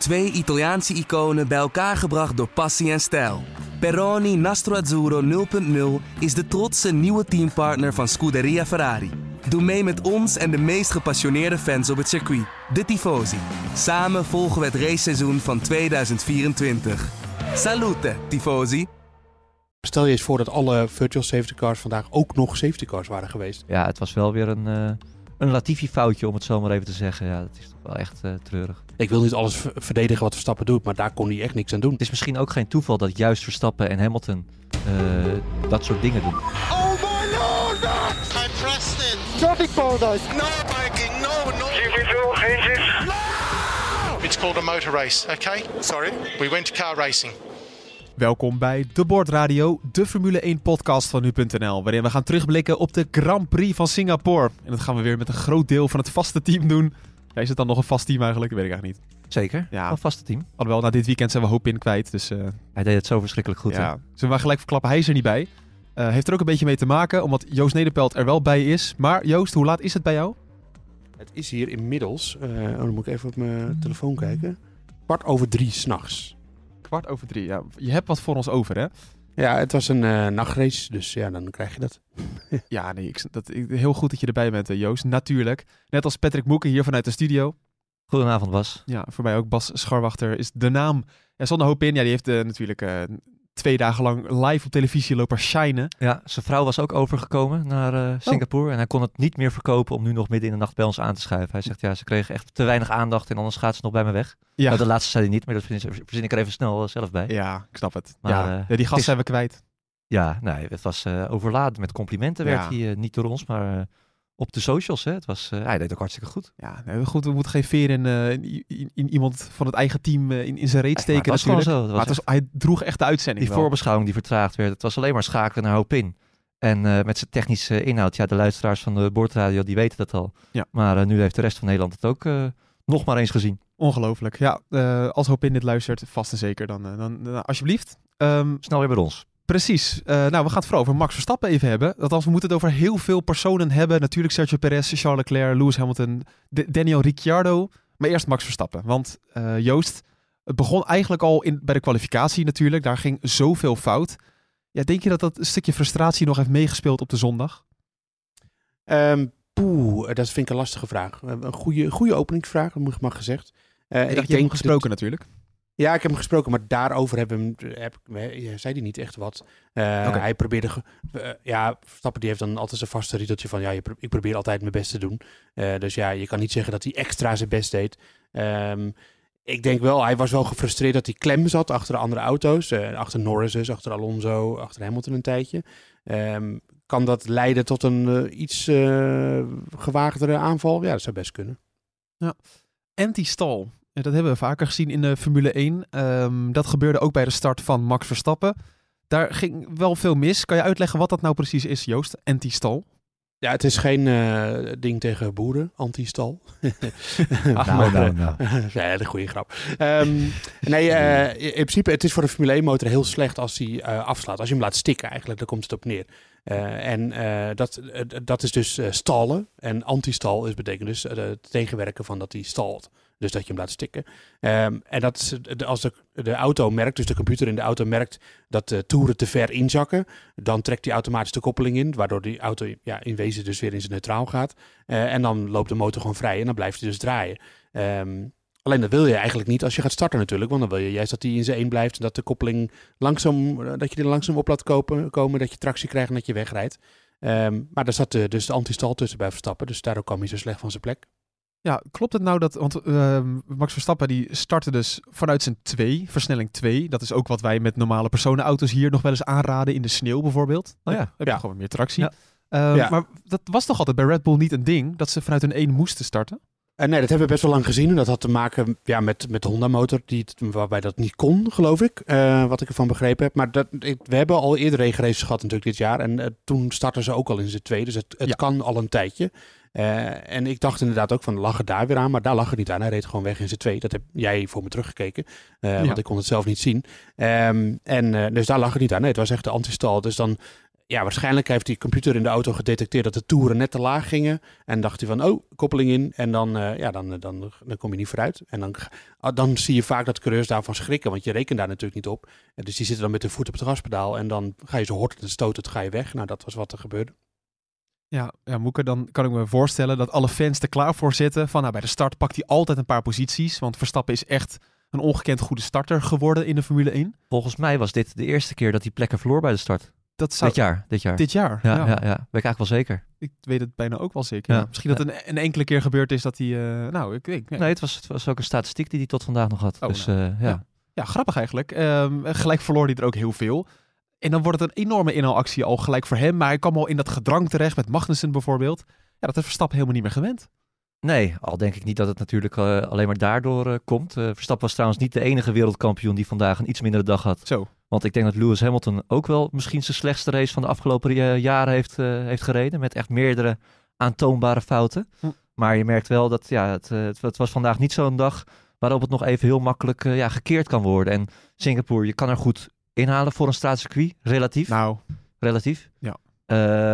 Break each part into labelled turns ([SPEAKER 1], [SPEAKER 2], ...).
[SPEAKER 1] Twee Italiaanse iconen bij elkaar gebracht door passie en stijl. Peroni Nastro Azzurro 0.0 is de trotse nieuwe teampartner van Scuderia Ferrari. Doe mee met ons en de meest gepassioneerde fans op het circuit, de Tifosi. Samen volgen we het raceseizoen van 2024. Salute, Tifosi!
[SPEAKER 2] Stel je eens voor dat alle virtual safety cars vandaag ook nog safety cars waren geweest.
[SPEAKER 3] Ja, het was wel weer een, uh, een Latifi-foutje, om het zo maar even te zeggen. Ja, dat is toch wel echt uh, treurig.
[SPEAKER 2] Ik wil niet alles verdedigen wat Verstappen doet, maar daar kon hij echt niks aan doen.
[SPEAKER 3] Het is misschien ook geen toeval dat juist Verstappen en Hamilton uh, dat soort dingen doen.
[SPEAKER 4] Oh my lord! I pressed it!
[SPEAKER 5] Traffic paradise!
[SPEAKER 4] No biking, no, no!
[SPEAKER 6] GP2, geen zin!
[SPEAKER 4] No!
[SPEAKER 7] It's called a motor race, okay?
[SPEAKER 4] Sorry?
[SPEAKER 7] We went to car racing.
[SPEAKER 8] Welkom bij De Bord Radio, de Formule 1 podcast van nu.nl, waarin we gaan terugblikken op de Grand Prix van Singapore. En dat gaan we weer met een groot deel van het vaste team doen. Ja, is het dan nog een vast team eigenlijk? Dat weet ik eigenlijk niet.
[SPEAKER 3] Zeker, ja. een vaste team.
[SPEAKER 8] Alhoewel, na dit weekend zijn we hoop in kwijt, dus... Uh...
[SPEAKER 3] Hij deed het zo verschrikkelijk goed,
[SPEAKER 8] ja.
[SPEAKER 3] Hè?
[SPEAKER 8] Zullen we maar gelijk verklappen, hij is er niet bij. Uh, heeft er ook een beetje mee te maken, omdat Joost Nederpelt er wel bij is. Maar Joost, hoe laat is het bij jou?
[SPEAKER 2] Het is hier inmiddels, uh, oh, dan moet ik even op mijn telefoon kijken, kwart over drie s'nachts.
[SPEAKER 8] Kwart over drie, ja. Je hebt wat voor ons over, hè?
[SPEAKER 2] Ja, het was een uh, nachtrace, dus ja, dan krijg je dat.
[SPEAKER 8] ja, nee, ik, dat, ik, heel goed dat je erbij bent, Joost. Natuurlijk. Net als Patrick Moeken hier vanuit de studio.
[SPEAKER 3] Goedenavond, Bas.
[SPEAKER 8] Ja, voor mij ook. Bas Scharwachter is de naam. Ja, zonder hoop in. Ja, die heeft uh, natuurlijk uh, twee dagen lang live op televisie lopen shinen.
[SPEAKER 3] Ja, zijn vrouw was ook overgekomen naar uh, Singapore. Oh. En hij kon het niet meer verkopen om nu nog midden in de nacht bij ons aan te schuiven. Hij zegt, ja, ze kregen echt te weinig aandacht en anders gaat ze nog bij me weg. Ja. Nou, de laatste zei hij niet, maar dat verzin ik er even snel zelf bij.
[SPEAKER 8] Ja, ik snap het. Maar, ja, ja die gast zijn we kwijt.
[SPEAKER 3] Ja, nee, het was overladen met complimenten. Werd hij niet door ons, maar op de socials. Hè. Het was, uh, hij deed ook hartstikke goed.
[SPEAKER 8] Ja, nee, goed. We moeten geen veer in, uh, in, in, in, iemand van het eigen team uh, in, in zijn reet steken.
[SPEAKER 3] Het was. Zo. Het
[SPEAKER 8] was maar het was, hij droeg echt de uitzending.
[SPEAKER 3] Die
[SPEAKER 8] wel.
[SPEAKER 3] voorbeschouwing die vertraagd werd. Het was alleen maar schakelen naar hoop in. En met zijn technische inhoud, ja, de luisteraars van de boordradio die weten dat al.
[SPEAKER 8] Ja.
[SPEAKER 3] Maar nu heeft de rest van Nederland het ook nog maar eens gezien.
[SPEAKER 8] Ongelooflijk. Ja, als hoop in dit luistert, vast en zeker, dan, dan, dan alsjeblieft. Um,
[SPEAKER 3] Snel weer bij ons.
[SPEAKER 8] Precies. Uh, nou, we gaan het vooral over Max Verstappen even hebben. Althans, we moeten het over heel veel personen hebben. Natuurlijk Sergio Perez, Charles Leclerc, Lewis Hamilton, D Daniel Ricciardo. Maar eerst Max Verstappen. Want uh, Joost, het begon eigenlijk al in, bij de kwalificatie natuurlijk. Daar ging zoveel fout. Ja, denk je dat dat een stukje frustratie nog heeft meegespeeld op de zondag?
[SPEAKER 2] Um, poeh, dat vind ik een lastige vraag. Een goede, goede openingsvraag, mag gezegd.
[SPEAKER 8] Uh, ik, ik denk gesproken dat... natuurlijk.
[SPEAKER 2] Ja, ik heb hem gesproken, maar daarover hebben heb, zei hij niet echt wat. Uh, okay. Hij probeerde, uh, ja, Verstappen die heeft dan altijd zijn vaste riedeltje van, ja, je, ik probeer altijd mijn best te doen. Uh, dus ja, je kan niet zeggen dat hij extra zijn best deed. Um, ik denk wel, hij was wel gefrustreerd dat hij klem zat achter de andere auto's. achter Norris dus, achter Alonso, achter Hamilton een tijdje. Um, kan dat leiden tot een iets gewaagdere aanval? Ja, dat zou best kunnen.
[SPEAKER 8] Ja. Anti-stal. Dat hebben we vaker gezien in de Formule 1. Um, dat gebeurde ook bij de start van Max Verstappen. Daar ging wel veel mis. Kan je uitleggen wat dat nou precies is, Joost? Anti-stal?
[SPEAKER 2] Ja, het is geen uh, ding tegen boeren, anti-stal.
[SPEAKER 3] Ach, nou, nou, nou.
[SPEAKER 2] ja, de goede grap. Um, nee, uh, in principe, het is voor de Formule 1 motor heel slecht als hij uh, afslaat. Als je hem laat stikken eigenlijk, daar komt het op neer. Uh, en uh, dat, uh, dat is dus stallen. En anti-stal is betekent dus het tegenwerken van dat hij stalt. Dus dat je hem laat stikken. Um, en dat als de, de auto merkt, dus de computer in de auto merkt dat de toeren te ver inzakken, dan trekt hij automatisch de koppeling in, waardoor die auto ja, in wezen dus weer in zijn neutraal gaat. en dan loopt de motor gewoon vrij en dan blijft hij dus draaien. Um, Alleen dat wil je eigenlijk niet als je gaat starten natuurlijk. Want dan wil je juist dat hij in zijn één blijft. En dat de koppeling langzaam, dat je er langzaam op laat kopen, komen. Dat je tractie krijgt en dat je wegrijdt. Um, maar daar zat de, dus de anti-stal tussen bij Verstappen. Dus daardoor kwam hij zo slecht van zijn plek.
[SPEAKER 8] Ja, klopt het nou dat, want uh, Max Verstappen die startte dus vanuit zijn 2, versnelling 2. Dat is ook wat wij met normale personenauto's hier nog wel eens aanraden in de sneeuw bijvoorbeeld.
[SPEAKER 3] Oh ja.
[SPEAKER 8] Heb
[SPEAKER 3] ja.
[SPEAKER 8] je gewoon meer tractie. Ja. Uh, ja. Maar dat was toch altijd bij Red Bull niet een ding, dat ze vanuit een 1 moesten starten?
[SPEAKER 2] Uh, nee, dat hebben we best wel lang gezien. En dat had te maken ja, met, met de Honda-motor, die, waarbij dat niet kon, geloof ik. Uh, wat ik ervan begrepen heb. Maar dat, ik, we hebben al eerder regenraces gehad natuurlijk dit jaar. En uh, toen startten ze ook al in z'n twee. Dus het, het ja. kan al een tijdje. En ik dacht inderdaad ook van, lag het daar weer aan? Maar daar lag het niet aan. Hij reed gewoon weg in z'n twee. Dat heb jij voor me teruggekeken. Ja. Want ik kon het zelf niet zien. Um, en dus daar lag het niet aan. Nee, het was echt de antistal. Dus dan ja, waarschijnlijk heeft die computer in de auto gedetecteerd dat de toeren net te laag gingen. En dacht hij van, oh, koppeling in. En dan, eh, ja, dan, dan, dan kom je niet vooruit. En dan, ah, dan zie je vaak dat coureurs daarvan schrikken, want je rekent daar natuurlijk niet op. En dus die zitten dan met de voet op het gaspedaal en dan ga je zo horten en stoten, ga je weg. Nou, dat was wat er gebeurde.
[SPEAKER 8] Ja, ja Moeke, dan kan ik me voorstellen dat alle fans er klaar voor zitten. Van nou, bij de start pakt hij altijd een paar posities. Want Verstappen is echt een ongekend goede starter geworden in de Formule 1.
[SPEAKER 3] Volgens mij was dit de eerste keer dat hij plekken verloor bij de start.
[SPEAKER 8] Dat zou...
[SPEAKER 3] Dit jaar, dit jaar.
[SPEAKER 8] Dit jaar,
[SPEAKER 3] ja,
[SPEAKER 8] ja.
[SPEAKER 3] ja. ja, Weet ik eigenlijk wel zeker.
[SPEAKER 8] Ik weet het bijna ook wel zeker.
[SPEAKER 3] Ja.
[SPEAKER 8] Misschien dat een, een enkele keer gebeurd is dat hij... eh, nou, ik weet
[SPEAKER 3] Nee, het was, het was ook een statistiek die hij tot vandaag nog had.
[SPEAKER 8] Oh,
[SPEAKER 3] dus
[SPEAKER 8] nou.
[SPEAKER 3] eh, ja.
[SPEAKER 8] Ja. Grappig eigenlijk. Ehm, gelijk verloor hij er ook heel veel. En dan wordt het een enorme inhaalactie al gelijk voor hem. Maar hij kwam al in dat gedrang terecht met Magnussen bijvoorbeeld. Ja, dat is Verstappen helemaal niet meer gewend.
[SPEAKER 3] Nee, al denk ik niet dat het natuurlijk eh, alleen maar daardoor komt. Verstappen was trouwens niet de enige wereldkampioen die vandaag een iets mindere dag had.
[SPEAKER 8] Zo.
[SPEAKER 3] Want ik denk dat Lewis Hamilton ook wel misschien zijn slechtste race van de afgelopen eh, jaren heeft, eh, heeft gereden. Met echt meerdere aantoonbare fouten.
[SPEAKER 8] Hm.
[SPEAKER 3] Maar je merkt wel dat ja, het, eh, het, het was vandaag niet zo'n dag waarop het nog even heel makkelijk ja, gekeerd kan worden. En Singapore, je kan er goed inhalen voor een straatcircuit, relatief.
[SPEAKER 8] Nou,
[SPEAKER 3] relatief.
[SPEAKER 8] Ja.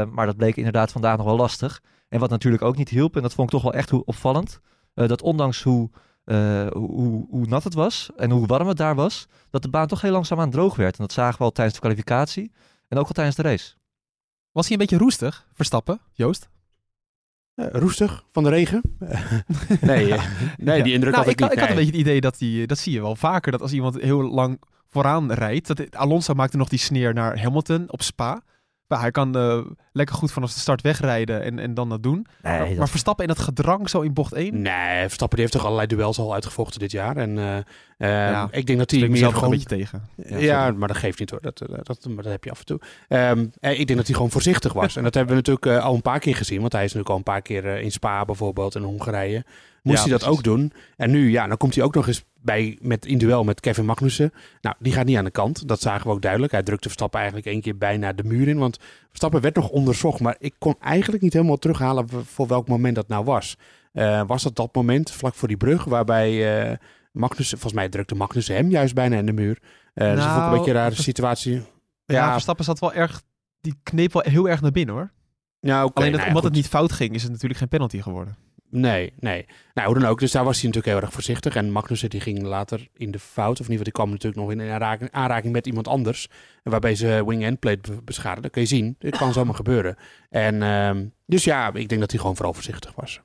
[SPEAKER 3] Maar dat bleek inderdaad vandaag nog wel lastig. En wat natuurlijk ook niet hielp, en dat vond ik toch wel echt hoe- opvallend, dat ondanks hoe, eh, hoe, hoe, nat het was en hoe warm het daar was, dat de baan toch heel langzaam aan droog werd. En dat zagen we al tijdens de kwalificatie en ook al tijdens de race.
[SPEAKER 8] was hij een beetje roestig, Verstappen, Joost?
[SPEAKER 2] Eh, roestig van de regen? nee, eh, nee, die indruk
[SPEAKER 8] nou,
[SPEAKER 2] had
[SPEAKER 8] ik,
[SPEAKER 2] ik,
[SPEAKER 8] had-
[SPEAKER 2] niet.
[SPEAKER 8] ik had een beetje het idee dat hij, dat zie je wel vaker, dat als iemand heel lang vooraan rijdt, dat Alonso maakte nog die sneer naar Hamilton op Spa. Maar hij kan eh, lekker goed vanaf de start wegrijden en, en dan dat doen.
[SPEAKER 3] Nee,
[SPEAKER 8] Maar Verstappen in dat gedrang zo in bocht 1,
[SPEAKER 2] Nee, Verstappen die heeft toch allerlei duels al uitgevochten dit jaar. En eh, eh,
[SPEAKER 8] Ja.
[SPEAKER 2] ik denk dat hij meer gewoon...
[SPEAKER 8] een beetje tegen.
[SPEAKER 2] Ja, maar dat geeft niet hoor. Dat, eh, dat, maar dat heb je af en toe. Ehm, eh, ik denk dat hij gewoon voorzichtig was. En dat hebben we natuurlijk al een paar keer gezien. Want hij is natuurlijk al een paar keer in Spa bijvoorbeeld en Hongarije. Moest
[SPEAKER 8] Ja,
[SPEAKER 2] hij dat
[SPEAKER 8] precies.
[SPEAKER 2] ook doen. En nu, ja, dan komt hij ook nog eens bij met in duel met Kevin Magnussen. Nou, die gaat niet aan de kant. Dat zagen we ook duidelijk. Hij drukte Verstappen eigenlijk één keer bijna de muur in. Want Verstappen werd nog onderzocht. Maar ik kon eigenlijk niet helemaal terughalen voor welk moment dat nou was. Eh, was dat dat moment vlak voor die brug waarbij eh Magnussen, volgens mij drukte Magnussen hem juist bijna in de muur. Eh dus dat vond ik een
[SPEAKER 8] Nou,
[SPEAKER 2] beetje een rare situatie.
[SPEAKER 8] Ja,
[SPEAKER 2] Ja,
[SPEAKER 8] Verstappen zat wel erg, die kneep wel heel erg naar binnen hoor.
[SPEAKER 2] ja oké,
[SPEAKER 8] Alleen dat,
[SPEAKER 2] nou ja,
[SPEAKER 8] omdat
[SPEAKER 2] goed.
[SPEAKER 8] het niet fout ging, is het natuurlijk geen penalty geworden.
[SPEAKER 2] Nee, nee. Nou, hoe dan ook. Dus daar was hij natuurlijk heel erg voorzichtig. En Magnussen die ging later in de fout. Of in ieder geval, die kwam natuurlijk nog in aanraking, aanraking met iemand anders. En waarbij ze wing-end plate be- beschadigde. Dat kun je zien. Dit kan zomaar gebeuren. En ehm, dus ja, ik denk dat hij gewoon vooral voorzichtig was.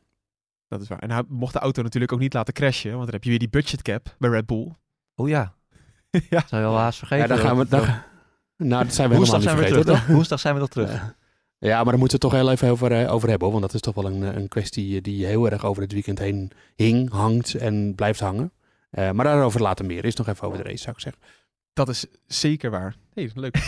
[SPEAKER 8] Dat is waar. En hij mocht de auto natuurlijk ook niet laten crashen, want dan heb je weer die budget cap bij Red Bull.
[SPEAKER 3] Oh ja,
[SPEAKER 8] ja.
[SPEAKER 3] zou je wel haast vergeten.
[SPEAKER 2] ja, daar gaan we... Daar, nou, dat zijn we
[SPEAKER 3] Woensdag
[SPEAKER 2] helemaal
[SPEAKER 3] zijn
[SPEAKER 2] niet vergeten.
[SPEAKER 3] Woensdag zijn we nog terug.
[SPEAKER 2] Ja. Ja, maar daar moeten we het toch heel even over, eh, over hebben. hoor. Want dat is toch wel een, eh, een kwestie eh, die heel erg over het weekend heen hing, hangt en blijft hangen. Eh, maar daarover later meer. Is nog even over de race, zou ik zeggen.
[SPEAKER 8] Dat is zeker waar. hey, leuk.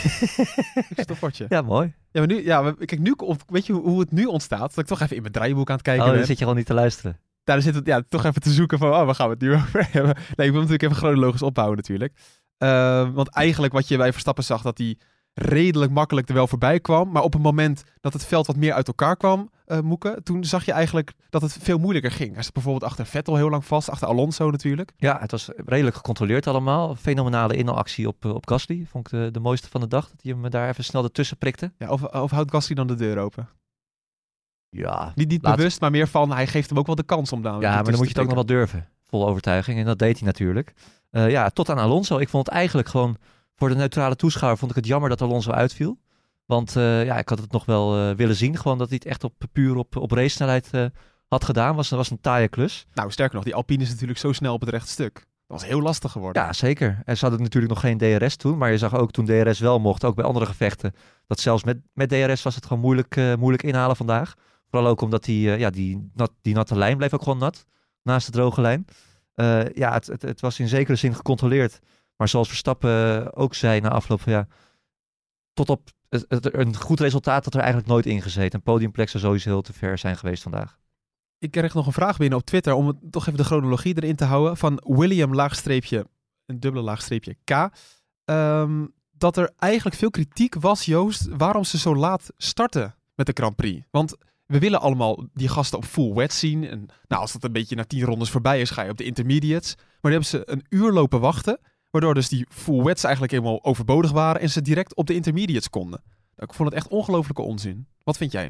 [SPEAKER 8] Ik.
[SPEAKER 3] Ja, mooi.
[SPEAKER 8] Ja, maar nu, ja, kijk, nu, weet je hoe, het nu ontstaat? Dat ik toch even in mijn draaiboek aan het kijken
[SPEAKER 3] Oh, dan
[SPEAKER 8] ben.
[SPEAKER 3] zit je gewoon niet te luisteren.
[SPEAKER 8] Daar zit het, ja, toch even te zoeken van, oh, waar gaan we het nu over hebben? Nee, ik wil natuurlijk even chronologisch opbouwen natuurlijk. Eh, want eigenlijk wat je bij Verstappen zag, dat hij redelijk makkelijk er wel voorbij kwam. Maar op het moment dat het veld wat meer uit elkaar kwam, eh Moeken, toen zag je eigenlijk dat het veel moeilijker ging. Hij zat bijvoorbeeld achter Vettel heel lang vast, achter Alonso natuurlijk.
[SPEAKER 3] Ja, het was redelijk gecontroleerd allemaal. Fenomenale inhaalactie op, eh, op Gasly. Vond ik de, de mooiste van de dag. Dat hij hem daar even snel ertussen prikte.
[SPEAKER 8] Ja, of, of houdt Gasly dan de deur open?
[SPEAKER 3] Ja,
[SPEAKER 8] Niet, niet
[SPEAKER 3] Laat-
[SPEAKER 8] bewust, maar meer van, hij geeft hem ook wel de kans om daar
[SPEAKER 3] ja maar dan moet je het ook nog wel durven. Vol overtuiging. En dat deed hij natuurlijk. Ja, tot aan Alonso. Ik vond het eigenlijk gewoon... Voor de neutrale toeschouwer vond ik het jammer dat Alonso uitviel. Want eh, ja, ik had het nog wel eh, willen zien. Gewoon dat hij het echt op, puur op, op race-snelheid eh, had gedaan. Was, was een taaie klus.
[SPEAKER 8] Nou, sterker nog, die Alpine is natuurlijk zo snel op het rechte stuk. Dat was heel lastig geworden.
[SPEAKER 3] Ja, zeker. En ze hadden natuurlijk nog geen DRS toen. Maar je zag ook toen DRS wel mocht, ook bij andere gevechten, dat zelfs met, met DRS was het gewoon moeilijk, moeilijk inhalen vandaag. Vooral ook omdat die, ja, die, nat, die natte lijn bleef ook gewoon nat, naast de droge lijn. Ja, het, het, het was in zekere zin gecontroleerd. Maar zoals Verstappen eh, ook zei na afloop, van, ja, tot op het, een goed resultaat had er eigenlijk nooit in gezeten. Een podiumplex zou sowieso heel te ver zijn geweest vandaag.
[SPEAKER 8] Ik kreeg nog een vraag binnen op Twitter om het, toch even de chronologie erin te houden. Van William laagstreepje, een dubbele laagstreepje K. Ehm, dat er eigenlijk veel kritiek was, Joost, waarom ze zo laat starten met de Grand Prix. Want we willen allemaal die gasten op full wet zien. En nou, als dat een beetje na tien rondes voorbij is, ga je op de intermediates. Maar dan hebben ze een uur lopen wachten. Waardoor dus die full wets eigenlijk helemaal overbodig waren. En ze direct op de intermediates konden. Ik vond het echt ongelofelijke onzin. Wat vind jij?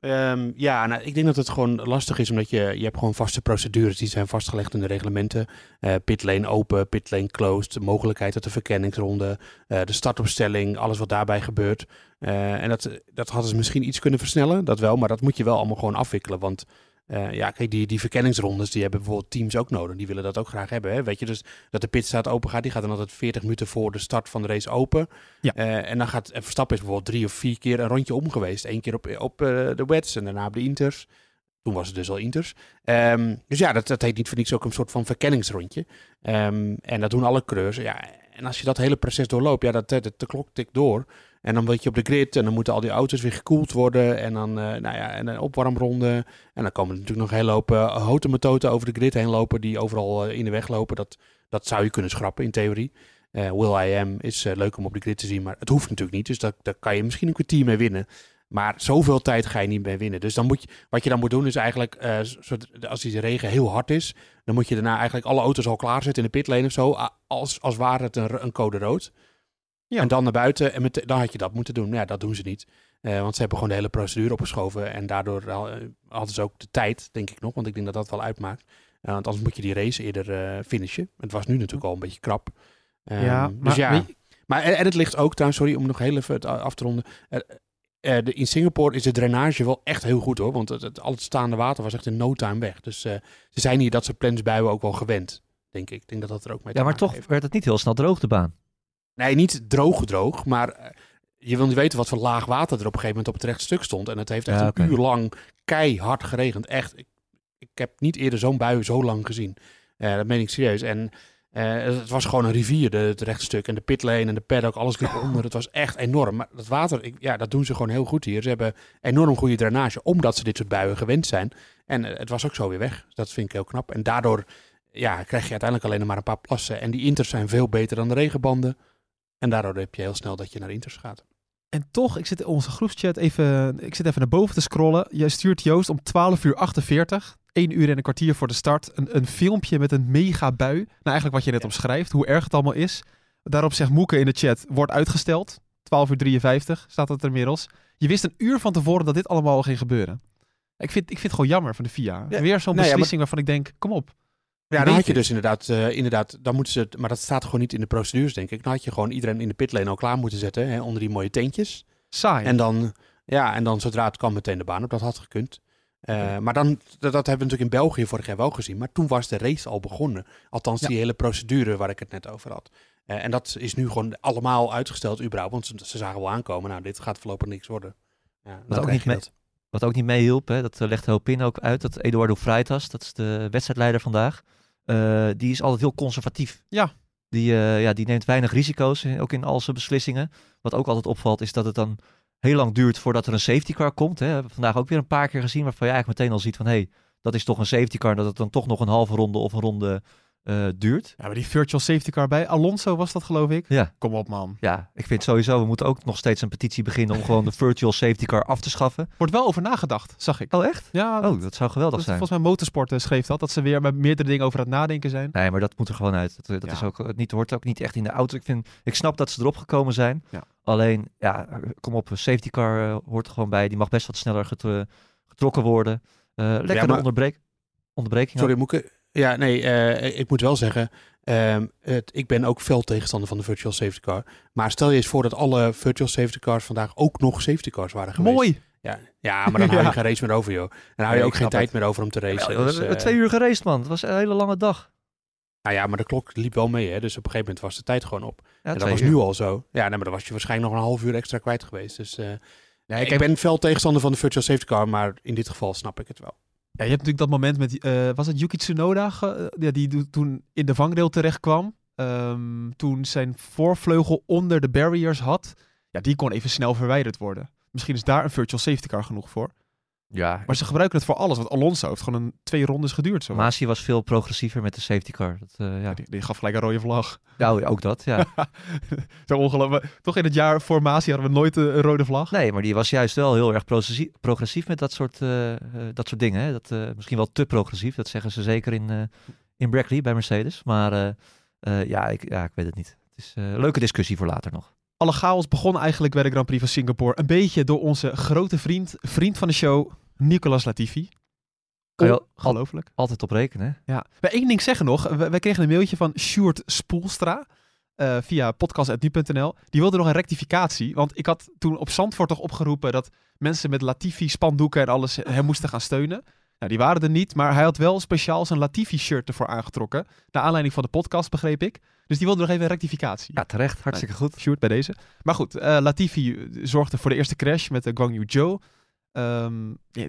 [SPEAKER 2] Ehm, ja, nou, ik denk dat het gewoon lastig is, omdat je, je hebt gewoon vaste procedures die zijn vastgelegd in de reglementen. Eh pitlane open, pitlane closed, de mogelijkheid tot de verkenningsronde, eh, de startopstelling, alles wat daarbij gebeurt. Eh, en dat, dat hadden ze misschien iets kunnen versnellen, dat wel, maar dat moet je wel allemaal gewoon afwikkelen. Want eh, ja, kijk, die, die verkenningsrondes, die hebben bijvoorbeeld teams ook nodig. Die willen dat ook graag hebben. Hè? Weet je, dus dat de pitstraat open gaat, die gaat dan altijd 40 minuten voor de start van de race open.
[SPEAKER 8] Ja.
[SPEAKER 2] Eh, en dan gaat en Verstappen is bijvoorbeeld drie of vier keer een rondje om geweest. Eén keer op, op eh, de wets en daarna op de inters. Toen was het dus al inters. Ehm, dus ja, dat, dat heet niet voor niets ook een soort van verkenningsrondje. Ehm, en dat doen alle coureurs. Ja, en als je dat hele proces doorloopt, ja, dat, dat, de klok tikt door. En dan word je op de grid en dan moeten al die auto's weer gekoeld worden. En dan, eh, nou ja, en een opwarmronde. En dan komen er natuurlijk nog een hele hoop uh, over de grid heen lopen. Die overal eh, in de weg lopen. Dat, dat zou je kunnen schrappen in theorie. Will I Am is leuk om op de grid te zien, maar het hoeft natuurlijk niet. Dus daar, daar kan je misschien een kwartier mee winnen. Maar zoveel tijd ga je niet mee winnen. Dus dan moet je, wat je dan moet doen is eigenlijk, als die regen heel hard is, dan moet je daarna eigenlijk alle auto's al klaarzetten in de pitlane of zo. Als, als ware het een, een code rood.
[SPEAKER 8] Ja.
[SPEAKER 2] En dan naar buiten en met, dan had je dat moeten doen. Maar ja, dat doen ze niet. Eh, want ze hebben gewoon de hele procedure opgeschoven. En daardoor eh, hadden ze ook de tijd, denk ik nog. Want ik denk dat dat wel uitmaakt. Eh, want anders moet je die race eerder eh, finishen. Het was nu natuurlijk al een beetje krap. Ehm,
[SPEAKER 8] Ja,
[SPEAKER 2] dus
[SPEAKER 8] maar
[SPEAKER 2] ja.
[SPEAKER 8] weet je-
[SPEAKER 2] Maar en, en het ligt ook trouwens, sorry om nog heel even het af te ronden. De, in Singapore is de drainage wel echt heel goed hoor. Want het, het, al het staande water was echt in no time weg. Dus eh, ze zijn hier dat soort plensbuien ook wel gewend, denk ik. Ik denk dat dat er ook mee te
[SPEAKER 3] Ja, maar toch
[SPEAKER 2] heeft.
[SPEAKER 3] werd het niet heel snel droog, de baan.
[SPEAKER 2] Nee, niet droog droog, maar eh, je wil niet weten wat voor laag water er op een gegeven moment op het rechte stuk stond. En het heeft echt
[SPEAKER 3] Ja,
[SPEAKER 2] een uur lang keihard geregend. Echt, ik, ik heb niet eerder zo'n bui zo lang gezien. Eh, dat meen ik serieus. En eh, het was gewoon een rivier, de, het rechte stuk. En de pitlane en de paddock, alles liep onder. Het was echt enorm. Maar dat water, ik, ja, dat doen ze gewoon heel goed hier. Ze hebben enorm goede drainage, omdat ze dit soort buien gewend zijn. En het was ook zo weer weg. Dat vind ik heel knap. En daardoor ja, krijg je uiteindelijk alleen nog maar een paar plassen. En die inters zijn veel beter dan de regenbanden. En daardoor heb je heel snel dat je naar inters gaat.
[SPEAKER 8] En toch, ik zit in onze groepschat even, ik zit even naar boven te scrollen. Jij stuurt Joost om 12 uur 48, 1 uur en een kwartier voor de start, een, een filmpje met een mega bui. Nou, eigenlijk wat je net
[SPEAKER 2] Ja.
[SPEAKER 8] omschrijft, hoe erg het allemaal is. Daarop zegt Moeke in de chat, wordt uitgesteld. 12 uur 53 staat het er inmiddels. Je wist een uur van tevoren dat dit allemaal al ging gebeuren. Ik vind, ik vind het gewoon jammer van de FIA.
[SPEAKER 2] Ja.
[SPEAKER 8] Weer zo'n
[SPEAKER 2] Nou ja,
[SPEAKER 8] beslissing waarvan ik denk, kom op.
[SPEAKER 2] Ja, dan had je dus inderdaad, eh, inderdaad, dan moeten ze, het- maar dat staat gewoon niet in de procedures, denk ik. Dan had je gewoon iedereen in de pitlane al klaar moeten zetten, hè, onder die mooie tentjes.
[SPEAKER 8] Saai.
[SPEAKER 2] En dan, ja, en dan zodra het kwam meteen de baan op, dat had gekund. Eh, maar dan, dat, dat hebben we natuurlijk in België vorig jaar wel gezien. Maar toen was de race al begonnen. Althans,
[SPEAKER 8] Ja.
[SPEAKER 2] die hele procedure waar ik het net over had. Eh, en dat is nu gewoon allemaal uitgesteld überhaupt. Want ze, ze zagen wel aankomen, nou, dit gaat voorlopig niks worden. Ja, dan
[SPEAKER 3] ook niet mee-
[SPEAKER 2] dat.
[SPEAKER 3] Wat ook niet meehielp, dat legt Hopin ook uit, dat Eduardo Freitas, dat is de wedstrijdleider vandaag, eh, die is altijd heel conservatief.
[SPEAKER 8] Ja.
[SPEAKER 3] Die, eh, ja, die neemt weinig risico's, in- ook in al zijn beslissingen. Wat ook altijd opvalt, is dat het dan heel lang duurt voordat er een safety car komt. Hè. We hebben vandaag ook weer een paar keer gezien, waarvan je eigenlijk meteen al ziet van, hé, hey, dat is toch een safety car, dat het dan toch nog een halve ronde of een ronde eh, duurt.
[SPEAKER 8] Ja, maar die virtual safety car bij Alonso was dat geloof ik.
[SPEAKER 3] Ja.
[SPEAKER 8] Kom op man.
[SPEAKER 3] Ja, ik vind sowieso, we moeten ook nog steeds een petitie beginnen om gewoon de virtual safety car af te schaffen.
[SPEAKER 8] Wordt wel over nagedacht, zag ik.
[SPEAKER 3] Oh, echt?
[SPEAKER 8] Ja,
[SPEAKER 3] Oh, dat zou geweldig
[SPEAKER 8] dat-
[SPEAKER 3] zijn.
[SPEAKER 8] volgens mij Motorsport eh, schreef dat. Dat ze weer met meerdere dingen over het nadenken zijn.
[SPEAKER 3] Nee, maar dat moet er gewoon uit. Dat, dat
[SPEAKER 8] Ja.
[SPEAKER 3] is ook, het niet, hoort ook niet echt in de auto. Ik, vind, ik snap dat ze erop gekomen zijn.
[SPEAKER 8] Ja.
[SPEAKER 3] Alleen, ja, kom op, een safety car eh, hoort er gewoon bij. Die mag best wat sneller getro- getrokken worden. Eh lekker
[SPEAKER 2] Ja,
[SPEAKER 3] de
[SPEAKER 2] maar-
[SPEAKER 3] onderbreek, onderbreking.
[SPEAKER 2] Sorry,
[SPEAKER 3] ook.
[SPEAKER 2] Moeke. Ja, nee, eh, ik moet wel zeggen, ehm, het, ik ben ook fel tegenstander van de virtual safety car. Maar stel je eens voor dat alle virtual safety cars vandaag ook nog safety cars waren geweest.
[SPEAKER 8] Mooi.
[SPEAKER 2] Ja, ja maar dan hou je
[SPEAKER 8] Ja.
[SPEAKER 2] geen race meer over, joh. Dan hou
[SPEAKER 8] Nee,
[SPEAKER 2] je ook
[SPEAKER 8] ik
[SPEAKER 2] geen tijd
[SPEAKER 8] het.
[SPEAKER 2] meer over om te racen.
[SPEAKER 3] Ja, we
[SPEAKER 2] Dus,
[SPEAKER 3] hebben
[SPEAKER 2] eh,
[SPEAKER 3] twee uur geraced, man. Het was een hele lange dag.
[SPEAKER 2] Nou ja, maar de klok liep wel mee, hè. Dus op een gegeven moment was de tijd gewoon op.
[SPEAKER 3] Ja,
[SPEAKER 2] en dat was
[SPEAKER 3] uur.
[SPEAKER 2] nu al zo. Ja, nee, maar dan was je waarschijnlijk nog een half uur extra kwijt geweest. Dus eh,
[SPEAKER 8] Nee,
[SPEAKER 2] ik
[SPEAKER 8] kijk,
[SPEAKER 2] ben fel tegenstander van de virtual safety car, maar in dit geval snap ik het wel.
[SPEAKER 8] Ja, je hebt natuurlijk dat moment met, eh, was het Yuki Tsunoda, ja, die toen in de vangrail terecht kwam. Ehm, toen zijn voorvleugel onder de barriers had. Ja, die kon even snel verwijderd worden. Misschien is daar een virtual safety car genoeg voor.
[SPEAKER 3] Ja,
[SPEAKER 8] Maar ze gebruiken het voor alles. Want Alonso heeft gewoon een twee rondes geduurd. Zo.
[SPEAKER 3] Masi was veel progressiever met de safety car. Dat, eh, ja.
[SPEAKER 8] die, die gaf gelijk een rode vlag.
[SPEAKER 3] Nou, ook dat, ja.
[SPEAKER 8] Zo ongelooflijk. Toch in het jaar voor Masi hadden we nooit eh, een rode vlag.
[SPEAKER 3] Nee, maar die was juist wel heel erg progressief, progressief met dat soort, eh, dat soort dingen. Hè. Dat, eh, misschien wel te progressief, dat zeggen ze zeker in, eh in Brackley bij Mercedes. Maar eh, eh, ja, ik, ja, ik weet het niet. Het is eh, een leuke discussie voor later nog.
[SPEAKER 8] alle chaos begon eigenlijk bij de Grand Prix van Singapore een beetje door onze grote vriend, vriend van de show, Nicolas Latifi.
[SPEAKER 3] Je al-
[SPEAKER 8] Ongelooflijk.
[SPEAKER 3] Altijd op rekenen. hè?
[SPEAKER 8] Ja. Wij één ding zeggen nog. We- Wij kregen een mailtje van Sjoerd Spoelstra. eh, via podcast.nu.nl. Die wilde nog een rectificatie. Want ik had toen op Zandvoort toch opgeroepen dat mensen met Latifi spandoeken en alles hem moesten gaan steunen. Nou, die waren er niet, maar hij had wel speciaal zijn Latifi-shirt ervoor aangetrokken. Naar aanleiding van de podcast, begreep ik. Dus die wilde nog even een rectificatie.
[SPEAKER 3] Ja, terecht. Hartstikke goed.
[SPEAKER 8] Sjoerd bij deze. Maar goed, eh, Latifi eh, zorgde voor de eerste crash met de Guang Yu Zhou. Ehm, ja,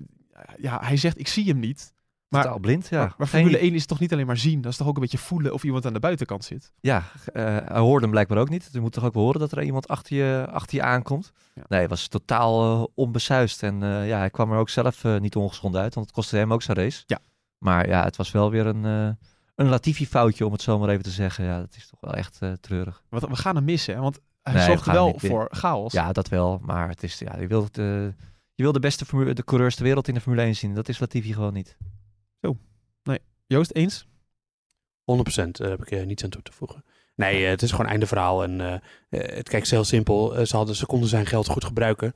[SPEAKER 8] ja, hij zegt, ik zie hem niet. Maar,
[SPEAKER 3] Totaal blind, ja.
[SPEAKER 8] maar, maar
[SPEAKER 3] Geen-
[SPEAKER 8] Formule 1 is toch niet alleen maar zien? Dat is toch ook een beetje voelen of iemand aan de buitenkant zit?
[SPEAKER 3] Ja, eh, hij hoorde hem blijkbaar ook niet. Je moet toch ook wel horen dat er iemand achter je, achter je aankomt.
[SPEAKER 8] Ja.
[SPEAKER 3] Nee, hij was totaal eh, onbesuist. En eh, ja, hij kwam er ook zelf niet ongeschonden uit, want het kostte hem ook zijn race.
[SPEAKER 8] Ja.
[SPEAKER 3] Maar ja, het was wel weer een, een Latifi-foutje, om het zo maar even te zeggen. Ja, dat is toch wel echt treurig.
[SPEAKER 8] Want we gaan hem missen, hè? want hij
[SPEAKER 3] Nee,
[SPEAKER 8] zorgt wel voor chaos.
[SPEAKER 3] Ja, dat wel. Maar het is, ja, je, wil de, je wil de beste formule, de coureurs ter wereld in de Formule 1 zien. Dat is Latifi gewoon niet.
[SPEAKER 8] Joost, eens?
[SPEAKER 2] 100% eh, heb ik eh, niets aan toe te voegen. Nee, eh, het is gewoon einde verhaal. En eh, eh, het kijkt heel simpel. Ze, hadden, ze konden zijn geld goed gebruiken.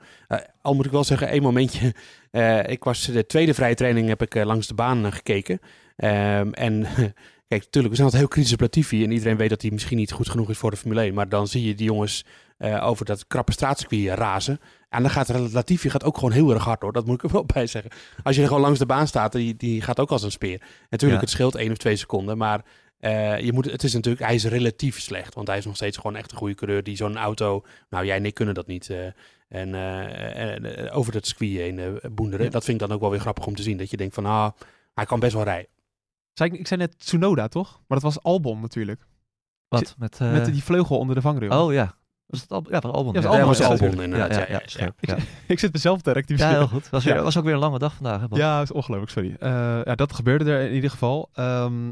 [SPEAKER 2] Al moet ik wel zeggen, één momentje. Eh, ik was de tweede vrije training heb ik langs de baan gekeken. Ehm, en kijk, natuurlijk, we zijn altijd heel kritisch op Latifi. En iedereen weet dat hij misschien niet goed genoeg is voor de Formule 1. Maar dan zie je die jongens eh, over dat krappe straatcircuit razen. En dan gaat Latifi gaat ook gewoon heel erg hard hoor. Dat moet ik er wel bij zeggen. Als je er gewoon langs de baan staat, die, die gaat ook als een speer. Natuurlijk,
[SPEAKER 3] Ja.
[SPEAKER 2] het scheelt één of twee seconden. Maar eh, je moet, het is natuurlijk, hij is relatief slecht. Want hij is nog steeds gewoon echt een goede coureur die zo'n auto. Nou, jij en ik kunnen dat niet. eh, en over dat circuit heen boenderen.
[SPEAKER 8] Ja.
[SPEAKER 2] Dat vind ik dan ook wel weer grappig om te zien. Dat je denkt van, ah, hij kan best wel rijden.
[SPEAKER 8] Zei ik, ik zei net Tsunoda, toch? Maar dat was Albon natuurlijk.
[SPEAKER 3] Wat? Met, eh,
[SPEAKER 8] Met die vleugel onder de vangrail.
[SPEAKER 3] Oh ja. Was het al, ja, was Albon.
[SPEAKER 8] Ja, was
[SPEAKER 3] ja.
[SPEAKER 8] Albon,
[SPEAKER 2] was
[SPEAKER 8] ja,
[SPEAKER 2] Albon inderdaad.
[SPEAKER 3] Ja,
[SPEAKER 2] Ja,
[SPEAKER 3] ja,
[SPEAKER 2] ja,
[SPEAKER 3] ja,
[SPEAKER 8] Ik,
[SPEAKER 3] ja.
[SPEAKER 8] ik zit mezelf te
[SPEAKER 3] Ja,
[SPEAKER 8] rectificeren.
[SPEAKER 3] heel goed. Was, weer,
[SPEAKER 8] Ja.
[SPEAKER 3] was ook weer een lange dag vandaag. Hè?
[SPEAKER 8] Ja, is ongelooflijk, sorry. Eh, ja, dat gebeurde er in ieder geval. Ehm,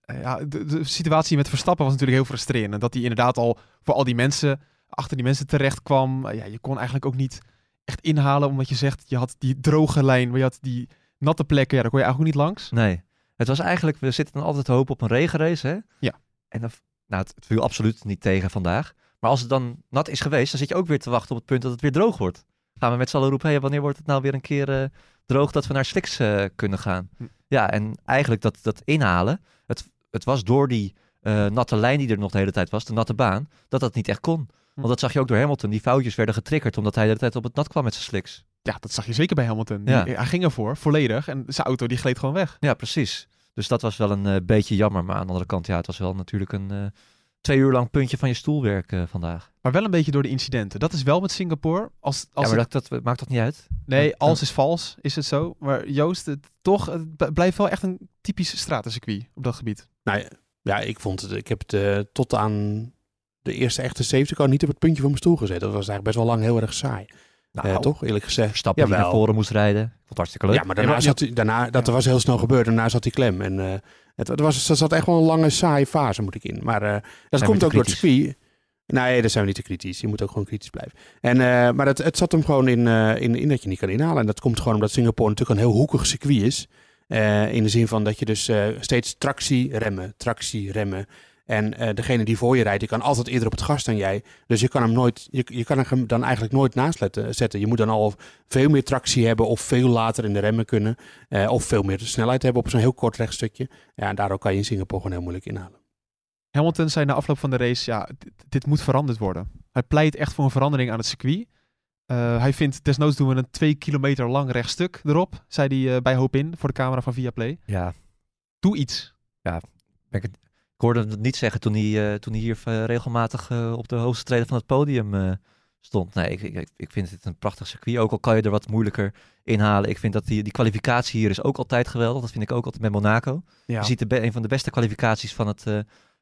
[SPEAKER 8] eh, ja, de, de situatie met Verstappen was natuurlijk heel frustrerend. Dat hij inderdaad al voor al die mensen, achter die mensen terecht kwam. Eh, ja, je kon eigenlijk ook niet echt inhalen, omdat je zegt, je had die droge lijn, maar je had die natte plekken, ja, daar kon je eigenlijk ook niet langs.
[SPEAKER 3] Nee. Het was eigenlijk, we zitten dan altijd te hopen op een regenrace, hè?
[SPEAKER 8] Ja.
[SPEAKER 3] En dan, nou, het, het viel absoluut niet tegen vandaag. Maar als het dan nat is geweest, dan zit je ook weer te wachten op het punt dat het weer droog wordt. Gaan we met z'n allen roepen, hey, wanneer wordt het nou weer een keer eh, droog dat we naar slicks eh, kunnen gaan?
[SPEAKER 8] Hm.
[SPEAKER 3] Ja, en eigenlijk dat, dat inhalen, het, het was door die eh, natte lijn die er nog de hele tijd was, de natte baan, dat dat niet echt kon. Want dat zag je ook door Hamilton. Die foutjes werden getriggerd omdat hij de hele tijd op het nat kwam met zijn slicks.
[SPEAKER 8] Ja, dat zag je zeker bij Hamilton. Die-. Hij ging ervoor, volledig. En zijn auto die gleed gewoon weg.
[SPEAKER 3] Ja, precies. Dus dat was wel een eh, beetje jammer. Maar aan de andere kant, ja, het was wel natuurlijk een eh, twee uur lang puntje van je stoelwerk eh, vandaag.
[SPEAKER 8] Maar wel een beetje door de incidenten. Dat is wel met Singapore. Als, als
[SPEAKER 3] ja, maar
[SPEAKER 8] het-
[SPEAKER 3] dat, dat maakt dat niet uit.
[SPEAKER 8] nee,
[SPEAKER 3] Ja.
[SPEAKER 8] als is vals, is het zo. Maar Joost, het, toch, het blijft wel echt een typisch stratencircuit op dat gebied.
[SPEAKER 2] Nou ja, ja, ik vond het, ik heb het tot aan de eerste echte safety car niet op het puntje van mijn stoel gezet. Dat was eigenlijk best wel lang heel erg saai.
[SPEAKER 3] Nou,
[SPEAKER 2] Eh, toch, eerlijk gezegd.
[SPEAKER 3] Verstappen die naar voren moest rijden. Ik vond het hartstikke leuk.
[SPEAKER 2] Ja, maar daarna
[SPEAKER 8] Ja, maar-
[SPEAKER 2] zat hij, daarna, dat
[SPEAKER 8] Ja.
[SPEAKER 2] was heel snel gebeurd. Daarna zat hij klem. En eh, het, het was, er zat echt wel een lange, saaie fase, moet ik in. Maar eh, dat komt ook door het circuit. Nee, daar zijn we niet te kritisch. Je moet ook gewoon kritisch blijven. En, eh, maar het, het zat hem gewoon in, eh, in, in dat je niet kan inhalen. En dat komt gewoon omdat Singapore natuurlijk een heel hoekig circuit is. Eh, in de zin van dat je dus eh, steeds tractie remmen, tractie remmen. En eh, degene die voor je rijdt, die kan altijd eerder op het gas dan jij. Dus je kan hem nooit, je, je kan hem dan eigenlijk nooit naast letten- zetten. Je moet dan al veel meer tractie hebben of veel later in de remmen kunnen. eh, of veel meer snelheid hebben op zo'n heel kort rechtstukje. Ja, en daardoor kan je in Singapore gewoon heel moeilijk inhalen.
[SPEAKER 8] Hamilton zei na afloop van de race, ja, dit, dit moet veranderd worden. Hij pleit echt voor een verandering aan het circuit. Eh, hij vindt, desnoods doen we een twee kilometer lang rechtstuk erop, zei hij eh, bij Hoop In voor de camera van Viaplay.
[SPEAKER 3] Ja,
[SPEAKER 8] Doe iets.
[SPEAKER 3] ben ik, het- ik hoorde het niet zeggen toen hij, eh, toen hij hier eh, regelmatig eh, op de hoogste treden van het podium stond. Nee, ik, ik, ik vind het een prachtig circuit. Ook al kan je er wat moeilijker inhalen. Ik vind dat die, die kwalificatie hier is ook altijd geweldig. Dat vind ik ook altijd met Monaco.
[SPEAKER 8] Ja,
[SPEAKER 3] Je ziet de een van de beste kwalificaties van het,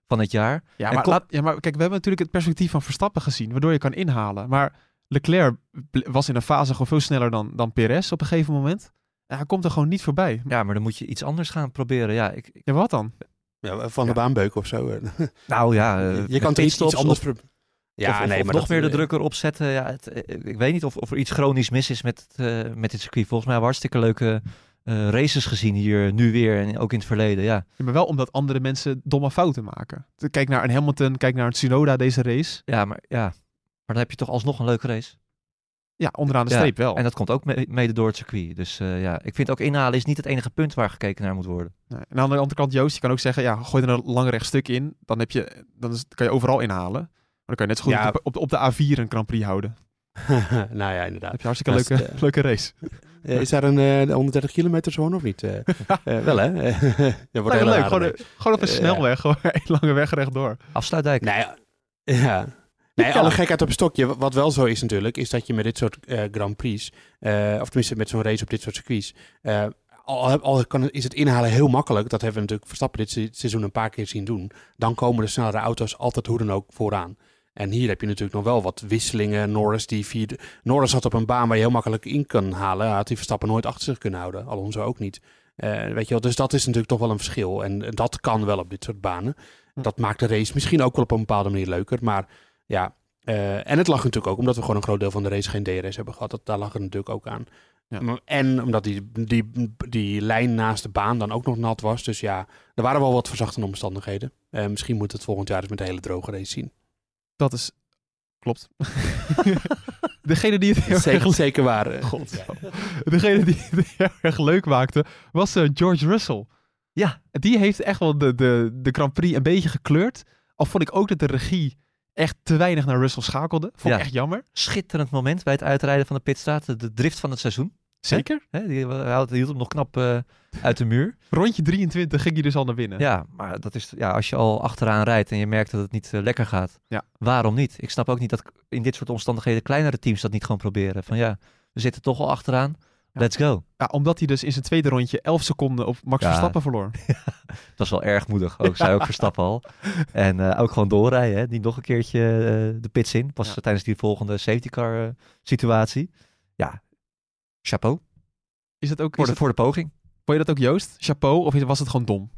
[SPEAKER 3] van het jaar.
[SPEAKER 8] ja, maar laat, ja, maar kijk, we hebben natuurlijk het perspectief van Verstappen gezien, waardoor je kan inhalen. Maar Leclerc was in een fase gewoon veel sneller dan, dan Perez op een gegeven moment. En hij komt er gewoon niet voorbij.
[SPEAKER 3] Ja, maar dan moet je iets anders gaan proberen. Ja, ik, ik-
[SPEAKER 8] Ja, wat dan?
[SPEAKER 2] Ja, van
[SPEAKER 8] Ja.
[SPEAKER 2] de baanbeuk of zo. eh.
[SPEAKER 3] nou ja, eh,
[SPEAKER 2] je
[SPEAKER 3] met
[SPEAKER 2] kan toch iets, iets anders...
[SPEAKER 3] of-
[SPEAKER 2] Ja,
[SPEAKER 3] of, of-
[SPEAKER 2] nee,
[SPEAKER 3] of
[SPEAKER 2] maar
[SPEAKER 3] nog
[SPEAKER 2] dat,
[SPEAKER 3] meer de
[SPEAKER 2] eh,
[SPEAKER 3] druk erop zetten. Ja, het, eh, ik weet niet of, of er iets chronisch mis is met, het, eh, met dit circuit. Volgens mij hebben we hartstikke leuke eh, races gezien hier nu weer en ook in het verleden. Ja,
[SPEAKER 8] Ja, maar wel omdat andere mensen domme fouten maken. Kijk naar een Hamilton, kijk naar een Tsunoda deze race.
[SPEAKER 3] ja maar ja. Maar dan heb je toch alsnog een leuke race.
[SPEAKER 8] Ja, onderaan de
[SPEAKER 3] Ja,
[SPEAKER 8] streep wel.
[SPEAKER 3] En dat komt ook me- mede door het circuit. Dus eh, ja, ik vind ook inhalen is niet het enige punt waar gekeken naar moet worden.
[SPEAKER 8] Nee. En aan de andere kant, Joost, je kan ook zeggen, ja, gooi er een lang rechtstuk in. Dan, heb je, dan is, kan je overal inhalen. Maar dan kan je net zo goed
[SPEAKER 2] Ja.
[SPEAKER 8] op, de, op, de- op de A4 een Grand Prix houden.
[SPEAKER 2] nou ja,
[SPEAKER 8] Dan
[SPEAKER 2] inderdaad.
[SPEAKER 8] heb je hartstikke
[SPEAKER 2] Dat is,
[SPEAKER 8] leuke, leuke race.
[SPEAKER 2] Eh, is daar een eh 130 kilometer zone of niet? Eh, eh, wel hè? dat wordt heel
[SPEAKER 8] leuk. Gewoon, op een
[SPEAKER 2] Eh,
[SPEAKER 8] snelweg. Gewoon een lange weg rechtdoor.
[SPEAKER 3] Afsluitdijk.
[SPEAKER 2] Nee, ja. Nee, alle gekheid op een stokje. Wat wel zo is natuurlijk, is dat je met dit soort eh, Grand Prix, eh, of tenminste met zo'n race op dit soort circuits, eh, al, al kan, is het inhalen heel makkelijk. Dat hebben we natuurlijk Verstappen dit se- seizoen een paar keer zien doen. Dan komen de snellere auto's altijd hoe dan ook vooraan. En hier heb je natuurlijk nog wel wat wisselingen. Norris, die vierde, Norris had op een baan waar je heel makkelijk in kan halen. Had die Verstappen nooit achter zich kunnen houden. Alonso ook niet. Weet je wel, dus dat is natuurlijk toch wel een verschil. En dat kan wel op dit soort banen.
[SPEAKER 8] Hm.
[SPEAKER 2] Dat maakt de race misschien ook wel op een bepaalde manier leuker. Maar ja, eh, en het lag natuurlijk ook omdat we gewoon een groot deel van de race geen DRS hebben gehad. Dat, daar lag het natuurlijk ook aan.
[SPEAKER 8] Ja.
[SPEAKER 2] En omdat die, die, die lijn naast de baan dan ook nog nat was. Dus ja, er waren wel wat verzachtende omstandigheden. Eh, misschien moet het volgend jaar eens met een hele droge race zien.
[SPEAKER 8] Dat is... Klopt. Degene die het heel
[SPEAKER 2] Zeker,
[SPEAKER 8] erg,
[SPEAKER 2] zeker waar. eh.
[SPEAKER 8] God. Degene die het heel erg leuk maakte, was eh, George Russell.
[SPEAKER 3] Ja.
[SPEAKER 8] Die heeft echt wel de, de, de Grand Prix een beetje gekleurd. Al vond ik ook dat de regie echt te weinig naar Russell schakelde. Vond ik
[SPEAKER 3] Ja.
[SPEAKER 8] echt jammer.
[SPEAKER 3] Schitterend moment bij het uitrijden van de pitstraat. De, drift van het seizoen.
[SPEAKER 8] Zeker.
[SPEAKER 3] Hè, die, hield hem nog knap eh, uit de muur.
[SPEAKER 8] Rondje 23 ging hij dus al naar binnen.
[SPEAKER 3] Ja, maar dat is, ja, als je al achteraan rijdt en je merkt dat het niet eh, lekker gaat,
[SPEAKER 8] Ja.
[SPEAKER 3] waarom niet? Ik snap ook niet dat in dit soort omstandigheden kleinere teams dat niet gewoon proberen. Van ja, we zitten toch al achteraan. Let's go.
[SPEAKER 8] Ja, omdat hij dus in zijn tweede rondje 11 seconden op Max
[SPEAKER 3] Ja.
[SPEAKER 8] Verstappen verloor.
[SPEAKER 3] Dat was wel erg moedig, ook, zei ook Verstappen al. En eh, ook gewoon doorrijden, hè? niet nog een keertje eh, de pits in. Pas
[SPEAKER 8] Ja.
[SPEAKER 3] tijdens die volgende safety car eh, situatie. Ja, chapeau
[SPEAKER 8] Is het ook,
[SPEAKER 3] voor
[SPEAKER 8] is
[SPEAKER 3] de,
[SPEAKER 8] het,
[SPEAKER 3] voor de poging.
[SPEAKER 8] vond je dat ook Joost? Chapeau? Of was het gewoon dom?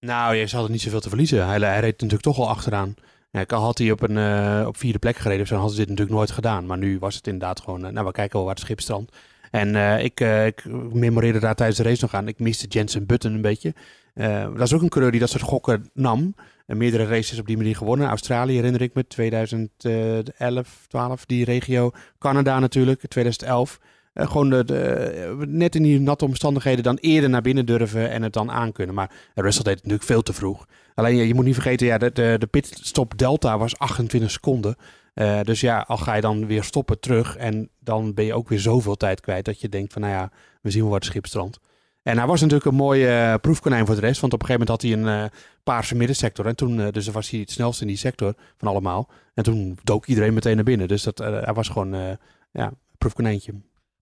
[SPEAKER 2] Nou, je had niet zoveel te verliezen. Hij, hij reed natuurlijk toch al achteraan. Ja, al had hij op een eh, op vierde plek gereden, dan hadden ze dit natuurlijk nooit gedaan. Maar nu was het inderdaad gewoon, nou, we kijken wel waar het schip strandt. En eh, ik, eh, ik memoreerde daar tijdens de race nog aan. Ik miste Jensen Button een beetje. Eh, dat is ook een coureur die dat soort gokken nam. En meerdere races op die manier gewonnen. Australië herinner ik me, 2011, 12, die regio. Canada natuurlijk, 2011. Eh, gewoon de, net in die natte omstandigheden dan eerder naar binnen durven en het dan aankunnen. Maar Russell deed het natuurlijk veel te vroeg. Alleen je, moet niet vergeten, ja, de, de pitstop delta was 28 seconden. Eh, dus ja, al ga je dan weer stoppen terug en dan ben je ook weer zoveel tijd kwijt dat je denkt van nou ja, we zien wel waar het schip strandt. En hij was natuurlijk een mooie eh, proefkonijn voor de rest, want op een gegeven moment had hij een eh, paarse middensector. En toen, dus was hij het snelste in die sector van allemaal. En toen dook iedereen meteen naar binnen. Dus dat, hij was gewoon ja, een proefkonijntje.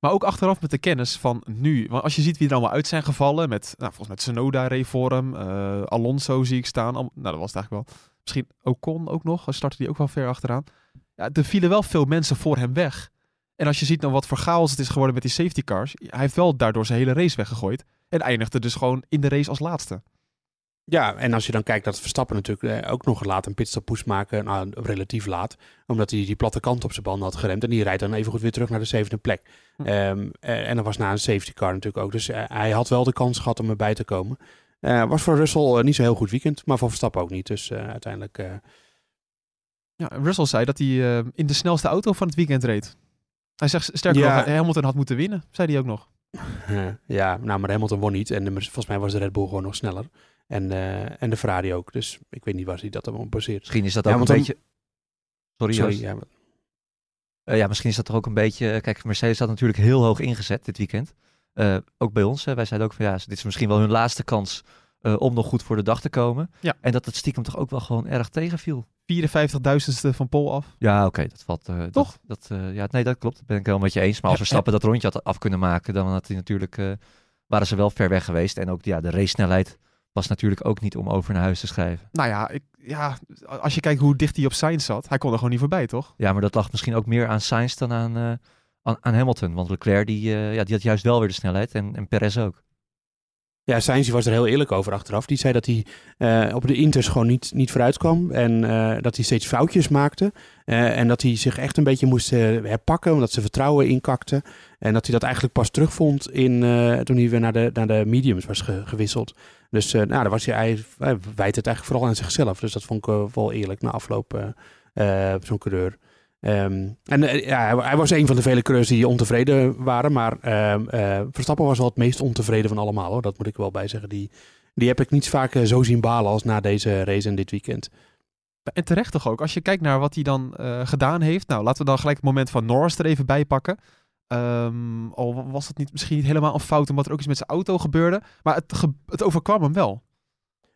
[SPEAKER 8] Maar ook achteraf met de kennis van nu. Want als je ziet wie er allemaal uit zijn gevallen. Met, nou, volgens mij voor hem. eh, Alonso zie ik staan. Nou, dat was het eigenlijk wel. Misschien Ocon ook nog. Startte die ook wel ver achteraan. Ja, er vielen wel veel mensen voor hem weg. En als je ziet nou wat voor chaos het is geworden met die safety cars. Hij heeft wel daardoor zijn hele race weggegooid. En eindigde dus gewoon in de race als laatste.
[SPEAKER 2] Ja, en als je dan kijkt dat Verstappen natuurlijk eh, ook nog laat een pitstop moest maken, nou, relatief laat, omdat hij die platte kant op zijn banden had geremd. En die rijdt dan even goed weer terug naar de zevende plek.
[SPEAKER 8] Hm.
[SPEAKER 2] Ehm, eh, en dat was na een safety car natuurlijk ook. Dus eh, hij had wel de kans gehad om erbij te komen. Was voor Russell niet zo heel goed weekend, maar voor Verstappen ook niet. Dus uiteindelijk...
[SPEAKER 8] Ja, Russell zei dat hij eh, in de snelste auto van het weekend reed. Hij zegt sterker
[SPEAKER 2] Ja.
[SPEAKER 8] nog, Hamilton had moeten winnen. Zei hij ook nog.
[SPEAKER 2] ja, nou, maar Hamilton won niet. En de- volgens mij was de Red Bull gewoon nog sneller. En, eh, en de Ferrari ook. Dus ik weet niet waar hij dat dan op baseert.
[SPEAKER 3] Misschien is dat ook een
[SPEAKER 2] dan-
[SPEAKER 3] beetje... Sorry,
[SPEAKER 2] Sorry, ja,
[SPEAKER 3] Eh, ja, misschien is dat toch ook een beetje... Kijk, Mercedes had natuurlijk heel hoog ingezet dit weekend. Eh, ook bij ons. Hè. Wij zeiden ook van ja, dit is misschien wel hun laatste kans eh, om nog goed voor de dag te komen.
[SPEAKER 8] Ja.
[SPEAKER 3] En dat het stiekem toch ook wel gewoon erg tegenviel.
[SPEAKER 8] 54.000ste van Pol af.
[SPEAKER 3] Ja, oké, dat valt. eh,
[SPEAKER 8] Toch?
[SPEAKER 3] Dat, dat, eh, ja, nee, dat klopt. Dat ben ik wel met je eens. Maar als
[SPEAKER 8] Ja,
[SPEAKER 3] Verstappen dat rondje had af kunnen maken, dan had hij natuurlijk, eh, waren ze wel ver weg geweest. En ook ja, de race-snelheid was natuurlijk ook niet om over naar huis te schrijven.
[SPEAKER 8] Nou ja, ik, ja, als je kijkt hoe dicht hij op Sainz zat, hij kon er gewoon niet voorbij, toch?
[SPEAKER 3] Ja, maar dat lag misschien ook meer aan Sainz dan aan, aan, aan Hamilton. Want Leclerc die, ja, die had juist wel weer de snelheid en, en Perez ook.
[SPEAKER 2] Ja, Sainz was er heel eerlijk over achteraf. Die zei dat hij eh, op de Inters gewoon niet, niet vooruit kwam. En eh, dat hij steeds foutjes maakte. Eh, en dat hij zich echt een beetje moest herpakken. Omdat ze vertrouwen inkakte. En dat hij dat eigenlijk pas terugvond in, toen hij weer naar de, naar de mediums was ge- gewisseld. Dus nou, daar was hij, hij, hij wijt het eigenlijk vooral aan zichzelf. Dus dat vond ik wel eerlijk na afloop zo'n coureur. Ehm, en eh, ja, hij, was een van de vele coureurs die ontevreden waren. Maar ehm, eh, Verstappen was wel het meest ontevreden van allemaal. Hoor. Dat moet ik wel bij zeggen. Die, die heb ik niet vaak eh, zo zien balen als na deze race en dit weekend.
[SPEAKER 8] En terecht toch ook. Als je kijkt naar wat hij dan gedaan heeft. Nou, laten we dan gelijk het moment van Norris er even bij pakken. Ehm, al was het niet, misschien niet helemaal een fout omdat er ook iets met zijn auto gebeurde. Maar het, het overkwam hem wel.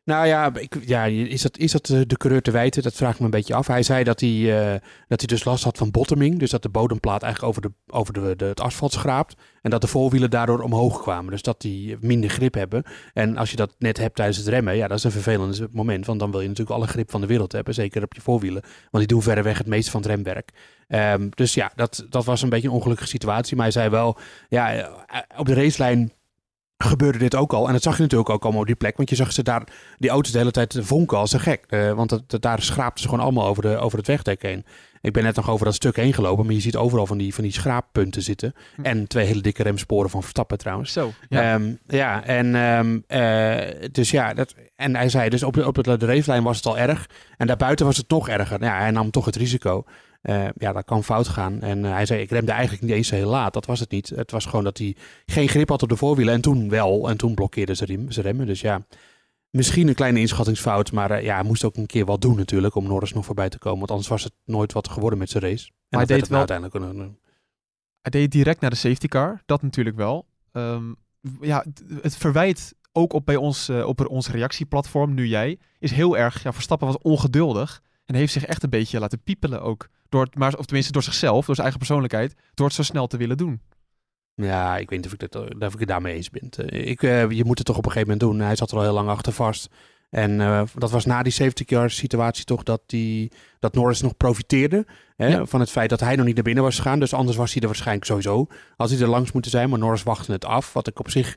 [SPEAKER 2] Nou ja, ik, ja is, dat, is dat eh, de coureur te wijten? Dat vraag ik me een beetje af. Hij zei dat hij, eh, dat hij dus last had van bottoming. Dus dat de bodemplaat eigenlijk over, de, over de, de, het asfalt schraapt. En dat de voorwielen daardoor omhoog kwamen. Dus dat die minder grip hebben. En als je dat net hebt tijdens het remmen, ja, dat is een vervelend moment. Want dan wil je natuurlijk alle grip van de wereld hebben. Zeker op je voorwielen. Want die doen verreweg het meeste van het remwerk. Ehm, dus ja, dat, dat was een beetje een ongelukkige situatie. Maar hij zei wel, ja, eh, op de racelijn gebeurde dit ook al. En dat zag je natuurlijk ook allemaal op die plek. Want je zag ze daar, die auto's de hele tijd vonken als een gek. Eh, want dat, dat- daar schraapten ze gewoon allemaal over, de, over het wegdek heen. Ik ben net nog over dat stuk heen gelopen. Maar je ziet overal van die, van die schraappunten zitten.
[SPEAKER 8] Hm.
[SPEAKER 2] En twee hele dikke remsporen van Verstappen trouwens.
[SPEAKER 8] Zo.
[SPEAKER 2] Ja,
[SPEAKER 8] Ja.
[SPEAKER 2] ja en, ehm, eh, dus ja, dat, en hij zei dus op de, op de, de racelijn was het al erg. En daarbuiten was het nog erger. Ja, hij nam toch het risico. Eh, ja, dat kan fout gaan. En eh, hij zei, ik remde eigenlijk niet eens zo heel laat. Dat was het niet. Het was gewoon dat hij geen grip had op de voorwielen. En toen wel. En toen blokkeerde ze rem, zijn remmen. Dus ja, misschien een kleine inschattingsfout. Maar eh, ja, hij moest ook een keer wat doen natuurlijk. Om Norris nog voorbij te komen. Want anders was het nooit wat geworden met zijn race. En
[SPEAKER 8] hij
[SPEAKER 2] dat
[SPEAKER 8] deed wel-
[SPEAKER 2] uiteindelijk een, een-
[SPEAKER 8] Hij deed direct naar de safety car. Dat natuurlijk wel. Ehm, ja, het- verwijt ook op bij ons, op ons reactieplatform, nu jij, is heel erg. Ja, Verstappen was ongeduldig. En heeft zich echt een beetje laten piepelen ook. Door het, maar, of tenminste door zichzelf, door zijn eigen persoonlijkheid. Door het zo snel te willen doen.
[SPEAKER 2] Ja, ik weet niet of ik, dat, of ik het daarmee eens ben. Eh, Ik, eh, je moet het toch op een gegeven moment doen. Hij zat er al heel lang achter vast. En eh, dat was na die safety car situatie toch dat, die, dat Norris nog profiteerde hè,
[SPEAKER 8] Ja.
[SPEAKER 2] van het feit dat hij nog niet naar binnen was gegaan. Dus anders was hij er waarschijnlijk sowieso. Als hij er langs moeten zijn, maar Norris wachtte het af. Wat ik op zich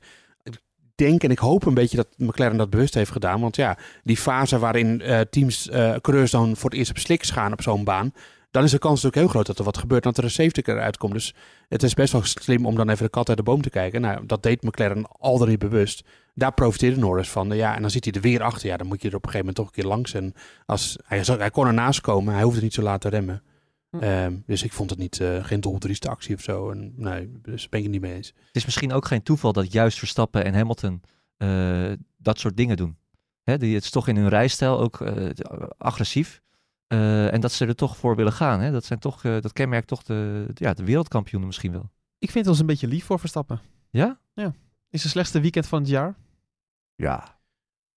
[SPEAKER 2] denk en ik hoop een beetje dat McLaren dat bewust heeft gedaan. Want ja, die fase waarin eh, teams, eh coureurs dan voor het eerst op sliks gaan op zo'n baan. Dan is de kans natuurlijk heel groot dat er wat gebeurt. Dat er een safety car uitkomt. Dus het is best wel slim om dan even de kat uit de boom te kijken. Nou, dat deed McLaren al niet bewust. Daar profiteerde Norris van. Ja, en dan zit hij er weer achter. Ja, dan moet je er op een gegeven moment toch een keer langs. En als, hij, zou- hij kon ernaast komen. Hij hoefde niet zo laat te remmen.
[SPEAKER 8] Hm.
[SPEAKER 2] Ehm, dus ik vond het niet, eh, geen doeltrieste actie of zo. En, nee, dus ben ik het niet mee eens.
[SPEAKER 3] Het is misschien ook geen toeval dat juist Verstappen en Hamilton eh, dat soort dingen doen. Hè, die, het is toch in hun rijstijl ook eh, agressief. Eh, en dat ze er toch voor willen gaan. Hè? Dat, zijn toch, eh, dat kenmerkt toch de, de- ja, de wereldkampioenen misschien wel.
[SPEAKER 8] Ik vind het ons een beetje lief voor Verstappen.
[SPEAKER 3] Ja?
[SPEAKER 8] Is de slechtste weekend van het jaar?
[SPEAKER 3] Ja.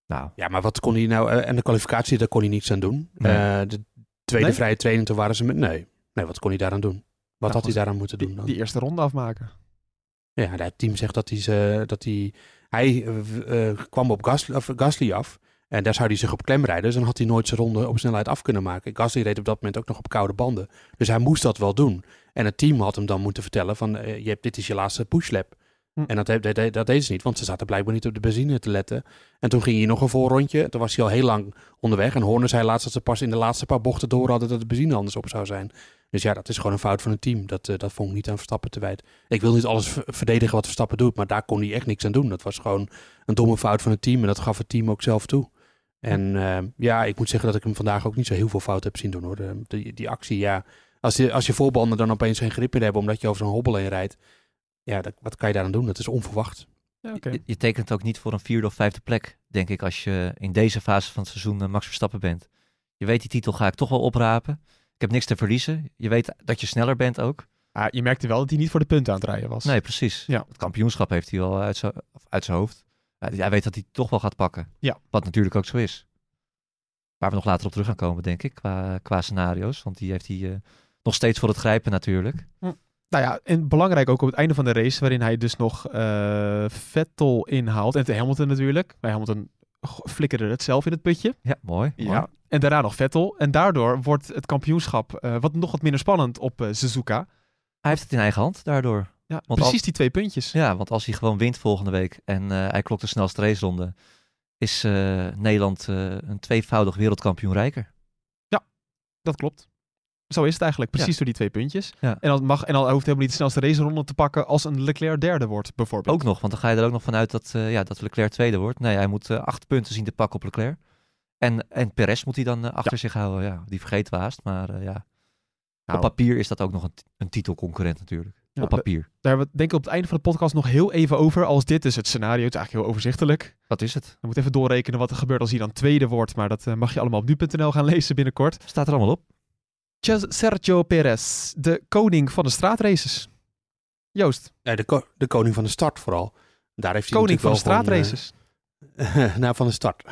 [SPEAKER 3] Nou,
[SPEAKER 2] Ja, maar wat kon hij nou... eh, en de kwalificatie, daar kon hij niets aan doen.
[SPEAKER 3] Nee.
[SPEAKER 2] Eh, de tweede
[SPEAKER 8] Nee?
[SPEAKER 2] vrije training, toen waren ze met... Nee. Nee, wat kon hij daaraan doen? Wat
[SPEAKER 8] Nou,
[SPEAKER 2] had hij daaraan moeten doen
[SPEAKER 8] Die,
[SPEAKER 2] dan?
[SPEAKER 8] die eerste ronde afmaken.
[SPEAKER 2] Ja, het team zegt dat hij, ze, dat hij, hij kwam op Gasly, of Gasly af. En daar zou hij zich op klem rijden. Dus dan had hij nooit zijn ronde op snelheid af kunnen maken. Gasly reed op dat moment ook nog op koude banden. Dus hij moest dat wel doen. En het team had hem dan moeten vertellen van... eh, je hebt, dit is je laatste pushlap.
[SPEAKER 8] Hm.
[SPEAKER 2] En dat, dat, dat, dat deed ze niet, want ze zaten blijkbaar niet op de benzine te letten. En toen ging hij nog een voorrondje. Toen was hij al heel lang onderweg. En Horner zei laatst dat ze pas in de laatste paar bochten door hadden... dat de benzine anders op zou zijn. Dus ja, dat is gewoon een fout van het team. Dat, eh, dat vond ik niet aan Verstappen te wijten. Ik wil niet alles ver- verdedigen wat Verstappen doet, maar daar kon hij echt niks aan doen. Dat was gewoon een domme fout van het team en dat gaf het team ook zelf toe. En eh, ja, ik moet zeggen dat ik hem vandaag ook niet zo heel veel fout heb zien doen hoor. De- die, die actie, ja. Als je, als je voorbanden dan opeens geen grip meer hebben omdat je over zo'n hobbel heen rijdt. Ja, dat, wat kan je daaraan doen? Dat is onverwacht.
[SPEAKER 8] Ja, oké.
[SPEAKER 3] je, je tekent ook niet voor een vierde of vijfde plek, denk ik, als je in deze fase van het seizoen eh, Max Verstappen bent. Je weet, die titel ga ik toch wel oprapen. Ik heb niks te verliezen. Je weet dat je sneller bent ook.
[SPEAKER 8] Ah, je merkte wel dat hij niet voor de punten aan het rijden was.
[SPEAKER 3] Nee, precies.
[SPEAKER 8] Ja.
[SPEAKER 3] Het kampioenschap heeft hij wel uit zijn of uit zijn hoofd. Ja, hij weet dat hij toch wel gaat pakken.
[SPEAKER 8] Ja.
[SPEAKER 3] Wat natuurlijk ook zo is. Waar we nog later op terug gaan komen, denk ik, qua, qua scenario's. Want die heeft hij eh, nog steeds voor het grijpen natuurlijk.
[SPEAKER 8] Nou ja, en belangrijk ook op het einde van de race, waarin hij dus nog eh, Vettel inhaalt. En de Hamilton natuurlijk. Bij Hamilton flikkerde het zelf in het putje.
[SPEAKER 3] Ja, mooi. mooi.
[SPEAKER 8] En daarna nog Vettel. En daardoor wordt het kampioenschap eh, wat nog wat minder spannend op Suzuka.
[SPEAKER 3] Hij heeft het in eigen hand daardoor.
[SPEAKER 8] Ja,
[SPEAKER 3] Want
[SPEAKER 8] precies die twee puntjes.
[SPEAKER 3] Ja, want als hij gewoon wint volgende week en eh, hij klokt de snelste raceronde, is eh, Nederland eh, een tweevoudig wereldkampioen rijker.
[SPEAKER 8] Dat klopt. Zo is het eigenlijk, precies door die twee puntjes.
[SPEAKER 3] Ja.
[SPEAKER 8] En, dan mag, en dan hoeft helemaal niet de snelste raceronde te pakken als een Leclerc derde wordt, bijvoorbeeld.
[SPEAKER 3] Ook nog, want dan ga je er ook nog vanuit dat, ja, dat Leclerc tweede wordt. Nee, hij moet acht punten zien te pakken op Leclerc. En, en Perez moet hij dan achter zich houden. Ja, die vergeten we haast, maar ja.
[SPEAKER 8] Nou,
[SPEAKER 3] op papier is dat ook nog een, een titelconcurrent natuurlijk.
[SPEAKER 8] Ja,
[SPEAKER 3] op papier.
[SPEAKER 8] Daar hebben we denk ik op het einde van de podcast nog heel even over. Als dit is het scenario, het is eigenlijk heel overzichtelijk.
[SPEAKER 3] Wat is het?
[SPEAKER 8] We moeten even doorrekenen wat er gebeurt als hij dan tweede wordt. Maar dat eh, mag je allemaal op nu.nl gaan lezen binnenkort.
[SPEAKER 3] Staat er allemaal op.
[SPEAKER 8] Sergio Perez, de koning van de straatraces. Joost,
[SPEAKER 2] Nee, de, ko- de koning van de start vooral. Daar heeft hij
[SPEAKER 8] koning van de
[SPEAKER 2] wel
[SPEAKER 8] straatraces.
[SPEAKER 2] eh, nou, van de start.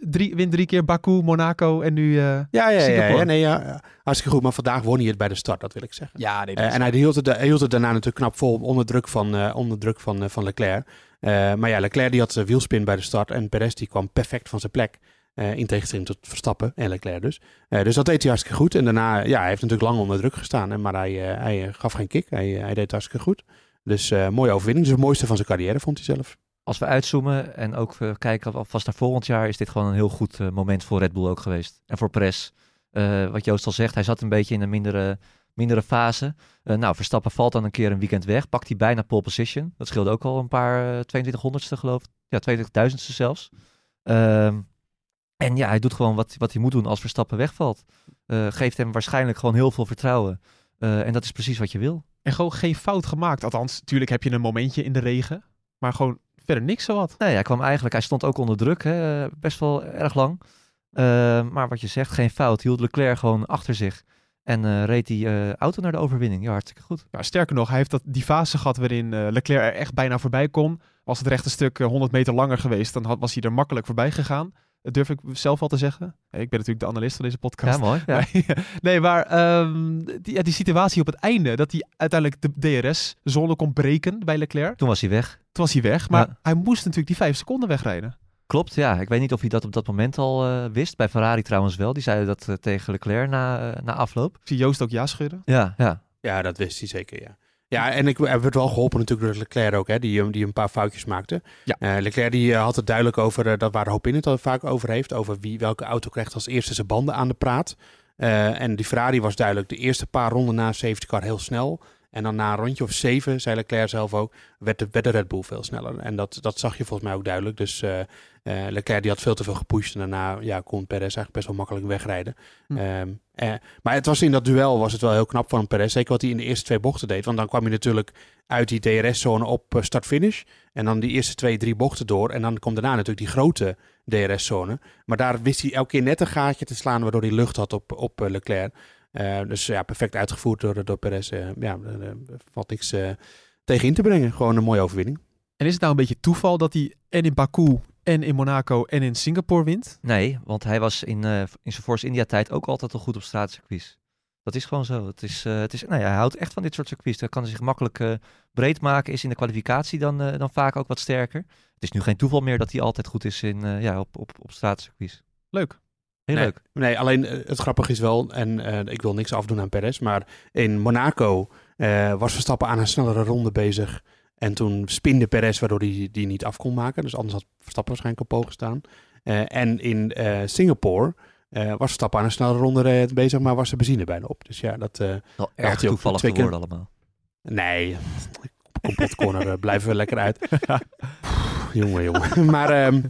[SPEAKER 8] Drie, win drie keer Baku, Monaco en nu... eh,
[SPEAKER 2] Ja, ja, ja,
[SPEAKER 8] Singapore.
[SPEAKER 2] ja, nee, ja, hartstikke goed. Maar vandaag won hij het bij de start, dat wil ik zeggen.
[SPEAKER 8] ja, nee,
[SPEAKER 2] Eh, en hij hield, het, hij hield het daarna natuurlijk knap vol onder druk van, eh, onder druk van, van Leclerc. Maar ja, Leclerc die had wielspin bij de start en Perez die kwam perfect van zijn plek. in tegenstelling tot Verstappen en Leclerc dus. Dus dat deed hij hartstikke goed. En daarna, ja, hij heeft natuurlijk lang onder druk gestaan. Maar hij, hij gaf geen kick. Hij, hij deed het hartstikke goed. Dus mooie overwinning. Dus het mooiste van zijn carrière vond hij zelf.
[SPEAKER 3] Als we uitzoomen en ook eh, kijken alvast naar volgend jaar, is dit gewoon een heel goed eh, moment voor Red Bull ook geweest. En voor Perez. Eh, wat Joost al zegt, hij zat een beetje in een mindere, mindere fase. Nou, Verstappen valt dan een keer een weekend weg. Pakt hij bijna pole position. Dat scheelde ook al een paar eh, 2200ste geloof ik. Ja, 22.000ste zelfs. Ehm, en ja, hij doet gewoon wat, wat hij moet doen als Verstappen wegvalt. Geeft hem waarschijnlijk gewoon heel veel vertrouwen. En dat is precies wat je wil.
[SPEAKER 8] En gewoon geen fout gemaakt. Althans, natuurlijk heb je een momentje in de regen. Maar gewoon verder niks zowat.
[SPEAKER 3] Nee, hij kwam eigenlijk, hij stond ook onder druk, hè, best wel erg lang. Eh, maar wat je zegt, geen fout. Hield Leclerc gewoon achter zich. En eh, reed die eh, auto naar de overwinning. Ja, hartstikke goed.
[SPEAKER 8] Nou, sterker nog, hij heeft dat, die fase gehad waarin eh, Leclerc er echt bijna voorbij kon. Was het rechte stuk eh, 100 meter langer geweest, dan had, was hij er makkelijk voorbij gegaan. Dat durf ik zelf al te zeggen. Ik ben natuurlijk de analist van deze podcast.
[SPEAKER 3] Ja, mooi. Ja.
[SPEAKER 8] Nee, maar ehm, die, ja, die situatie op het einde, dat hij uiteindelijk de DRS-zone kon breken bij Leclerc.
[SPEAKER 3] Toen was hij weg.
[SPEAKER 8] Toen was hij weg, maar
[SPEAKER 3] Ja.
[SPEAKER 8] hij moest natuurlijk die vijf seconden wegrijden.
[SPEAKER 3] Klopt, ja. Ik weet niet of hij dat op dat moment al eh, wist. Bij Ferrari trouwens wel. Die zeiden dat eh, tegen Leclerc na, eh, na afloop.
[SPEAKER 8] Ik zie Joost ook ja schudden.
[SPEAKER 3] Ja, ja.
[SPEAKER 2] Ja, dat wist hij zeker, ja. Ja, en ik, werd wel geholpen natuurlijk door Leclerc ook, hè, die, die een paar foutjes maakte.
[SPEAKER 8] Ja.
[SPEAKER 2] Eh, Leclerc die had het duidelijk over, dat waar de hoop in het al vaak over heeft, over wie, welke auto krijgt als eerste zijn banden aan de praat. Eh, en die Ferrari was duidelijk de eerste paar ronden na safety car heel snel. En dan na een rondje of zeven, zei Leclerc zelf ook, werd de, werd de Red Bull veel sneller. En dat, dat zag je volgens mij ook duidelijk. Dus eh, eh, Leclerc die had veel te veel gepusht. En daarna ja, kon Perez eigenlijk best wel makkelijk wegrijden.
[SPEAKER 8] Hm.
[SPEAKER 2] Ehm, eh, maar het was in dat duel was het wel heel knap van Perez. Zeker wat hij in de eerste twee bochten deed. Want dan kwam hij natuurlijk uit die DRS-zone op start-finish. En dan die eerste twee, drie bochten door. En dan komt daarna natuurlijk die grote DRS-zone. Maar daar wist hij elke keer net een gaatje te slaan... waardoor hij lucht had op, op Leclerc. Eh, dus ja, perfect uitgevoerd door, door Perez. Eh, ja, er eh, valt niks tegen in te brengen. Gewoon een mooie overwinning.
[SPEAKER 8] En is het nou een beetje toeval dat hij en in Baku en in Monaco en in Singapore wint?
[SPEAKER 3] Nee, want hij was in, eh, in zijn Force India tijd ook altijd al goed op straatcircuits. Dat is gewoon zo. Het is, eh, het is, nou ja, hij houdt echt van dit soort circuits. Hij kan zich makkelijk eh, breed maken. Is in de kwalificatie dan, dan vaak ook wat sterker. Het is nu geen toeval meer dat hij altijd goed is in, eh, ja, op, op, op straatcircuits.
[SPEAKER 8] Leuk.
[SPEAKER 3] Heel
[SPEAKER 2] nee,
[SPEAKER 3] leuk.
[SPEAKER 2] Nee, alleen eh, het grappige is wel, en eh, ik wil niks afdoen aan Perez, maar in Monaco eh, was Verstappen aan een snellere ronde bezig. En toen spinde Perez, waardoor hij die niet af kon maken. Dus anders had Verstappen waarschijnlijk op poog gestaan. Eh, en in eh, Singapore eh, was Verstappen aan een snellere ronde bezig, maar was de benzine bijna op. Dus ja, dat... eh,
[SPEAKER 3] Wel erg toevallig
[SPEAKER 2] twee keer-
[SPEAKER 3] allemaal.
[SPEAKER 2] Nee, compotcorner uh, blijven we lekker uit. Jongen, jongen. Maar ehm, eh,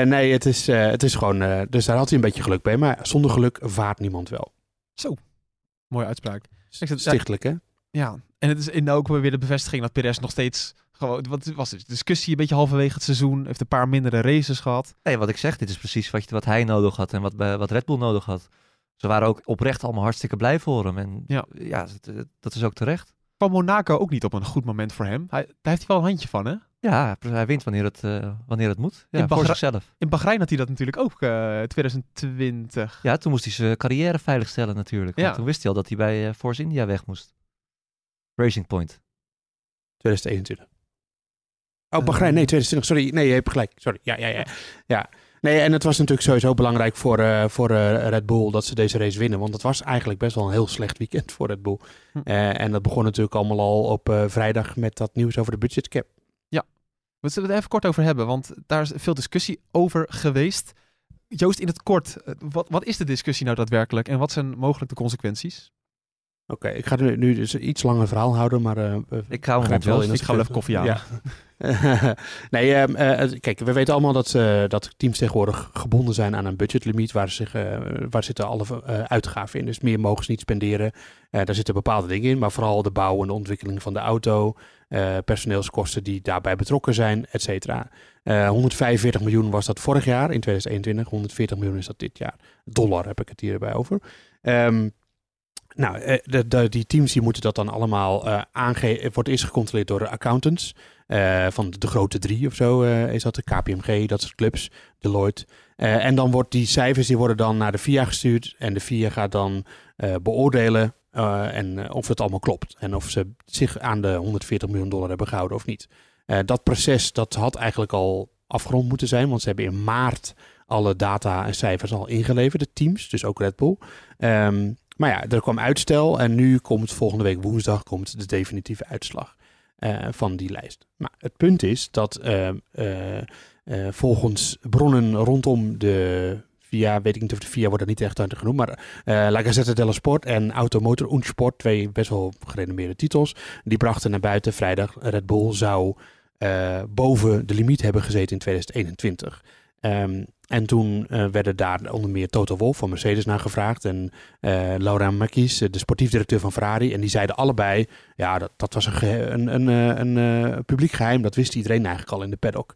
[SPEAKER 2] nee, het is, eh, het is gewoon... eh, dus daar had hij een beetje geluk bij. Maar zonder geluk vaart niemand wel.
[SPEAKER 8] Zo. Mooie uitspraak.
[SPEAKER 2] Stichtelijk, hè?
[SPEAKER 8] Ja, en het is in ook weer de bevestiging dat Perez nog steeds gewoon. Wat was het? Discussie een beetje halverwege het seizoen. Heeft een paar mindere races gehad.
[SPEAKER 3] Nee, wat ik zeg, dit is precies wat, je- wat hij nodig had en wat, bij- wat Red Bull nodig had. Ze waren ook oprecht allemaal hartstikke blij voor hem. En
[SPEAKER 8] Ja.
[SPEAKER 3] ja, dat, dat is ook terecht.
[SPEAKER 8] Kwam Monaco ook niet op een goed moment voor hem. Hij, daar heeft hij wel een handje van, hè?
[SPEAKER 3] Ja, hij wint wanneer het, eh, wanneer het moet. Ja,
[SPEAKER 8] In
[SPEAKER 3] voor zichzelf.
[SPEAKER 8] In Bahrein had hij dat natuurlijk ook eh 2020.
[SPEAKER 3] Ja, toen moest hij zijn carrière veiligstellen natuurlijk. Want
[SPEAKER 8] Ja.
[SPEAKER 3] toen wist hij al dat hij bij eh, Force India weg moest. Racing Point.
[SPEAKER 2] 2021. Oh, Bahrein. Nee, 2020. Sorry. Nee, je hebt gelijk. Sorry. Ja, ja, ja. ja. Nee, en het was natuurlijk sowieso belangrijk voor, eh, voor eh, Red Bull dat ze deze race winnen. Want het was eigenlijk best wel een heel slecht weekend voor Red Bull.
[SPEAKER 8] Hm.
[SPEAKER 2] Eh, en dat begon natuurlijk allemaal al op eh, vrijdag met dat nieuws over de budgetcap.
[SPEAKER 8] We zullen het even kort over hebben, want daar is veel discussie over geweest. Joost, in het kort, wat, wat is de discussie nou daadwerkelijk en wat zijn mogelijk de consequenties?
[SPEAKER 2] Oké, ik ga nu, nu dus een iets langer verhaal houden, maar... eh,
[SPEAKER 3] Ik hou hem
[SPEAKER 2] wel in
[SPEAKER 8] Ik ga wel even koffie halen.
[SPEAKER 2] Ja. nee, ehm, eh, kijk, we weten allemaal dat, eh, dat teams tegenwoordig gebonden zijn aan een budgetlimiet. Waar, zich, eh, waar zitten alle uitgaven in. Dus meer mogen ze niet spenderen. Daar zitten bepaalde dingen in. Maar vooral de bouw en de ontwikkeling van de auto. personeelskosten die daarbij betrokken zijn, et cetera. Eh, 145 miljoen was dat vorig jaar in 2021. 140 miljoen is dat dit jaar. Dollar heb ik het hierbij over. Ehm, nou, eh, de, die teams die moeten dat dan allemaal eh aangeven. Wordt eerst gecontroleerd door de accountants. eh, van de, grote drie of zo is dat. De KPMG, dat soort clubs. Deloitte. En dan wordt die cijfers die worden dan naar de VIA gestuurd. En de VIA gaat dan beoordelen en, of het allemaal klopt. En of ze zich aan de 140 miljoen dollar hebben gehouden of niet. Dat proces dat had eigenlijk al afgerond moeten zijn. Want ze hebben in maart alle data en cijfers al ingeleverd. De teams, dus ook Red Bull. Ehm, maar ja, er kwam uitstel en nu komt volgende week woensdag komt de definitieve uitslag eh, van die lijst. Maar het punt is dat eh, eh, volgens bronnen rondom de VIA, weet ik niet of de VIA wordt er niet echt uit genoemd, maar eh La Gazzetta dello Sport en Automotor und Sport, twee best wel gerenommeerde titels, die brachten naar buiten vrijdag Red Bull zou boven de limiet hebben gezeten in 2021. Ehm, en toen eh, werden daar onder meer Toto Wolff van Mercedes naar gevraagd. En eh, Laura Macchies, de sportief directeur van Ferrari. En die zeiden allebei, ja, dat, dat was een, een, een, eh, een, eh, publiek geheim. Dat wist iedereen eigenlijk al in de paddock.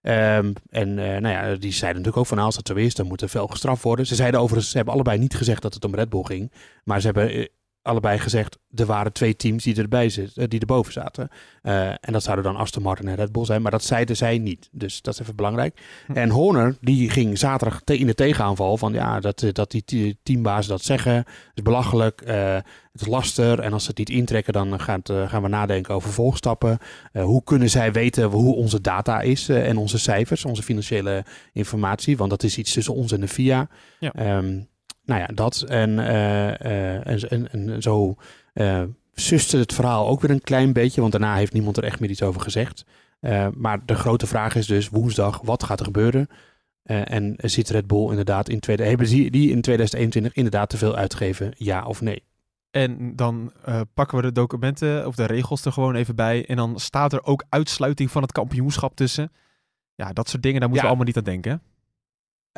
[SPEAKER 2] Ehm, en eh, nou ja, die zeiden natuurlijk ook van, als dat zo is, dan moet er fel gestraft worden. Ze zeiden overigens, ze hebben allebei niet gezegd dat het om Red Bull ging. Maar ze hebben eh, allebei gezegd, er waren twee teams die erbij zitten, eh, die erboven zaten. Eh, en dat zouden dan Aston Martin en Red Bull zijn. Maar dat zeiden zij niet. Dus dat is even belangrijk. En Horner, die ging zaterdag te- in de tegenaanval van ja, dat, eh, dat die te- teambazen dat zeggen. is belachelijk. het is laster. En als ze het niet intrekken, dan gaan we nadenken over volgstappen. Hoe kunnen zij weten hoe onze data is en onze cijfers, onze financiële informatie? Want dat is iets tussen ons en de FIA.
[SPEAKER 8] Ja.
[SPEAKER 2] Ehm, nou ja, dat. En, eh, eh, en, en, en zo eh suste het verhaal ook weer een klein beetje. Want daarna heeft niemand er echt meer iets over gezegd. Eh, maar de grote vraag is dus woensdag, wat gaat er gebeuren? Eh, en zit Red Bull inderdaad in tweede, hebben die, die in 2021 inderdaad te veel uitgeven, ja of nee?
[SPEAKER 8] En dan eh, pakken we de documenten of de regels er gewoon even bij. En dan staat er ook uitsluiting van het kampioenschap tussen. Ja, dat soort dingen, daar moeten
[SPEAKER 2] Ja.
[SPEAKER 8] we allemaal niet aan denken.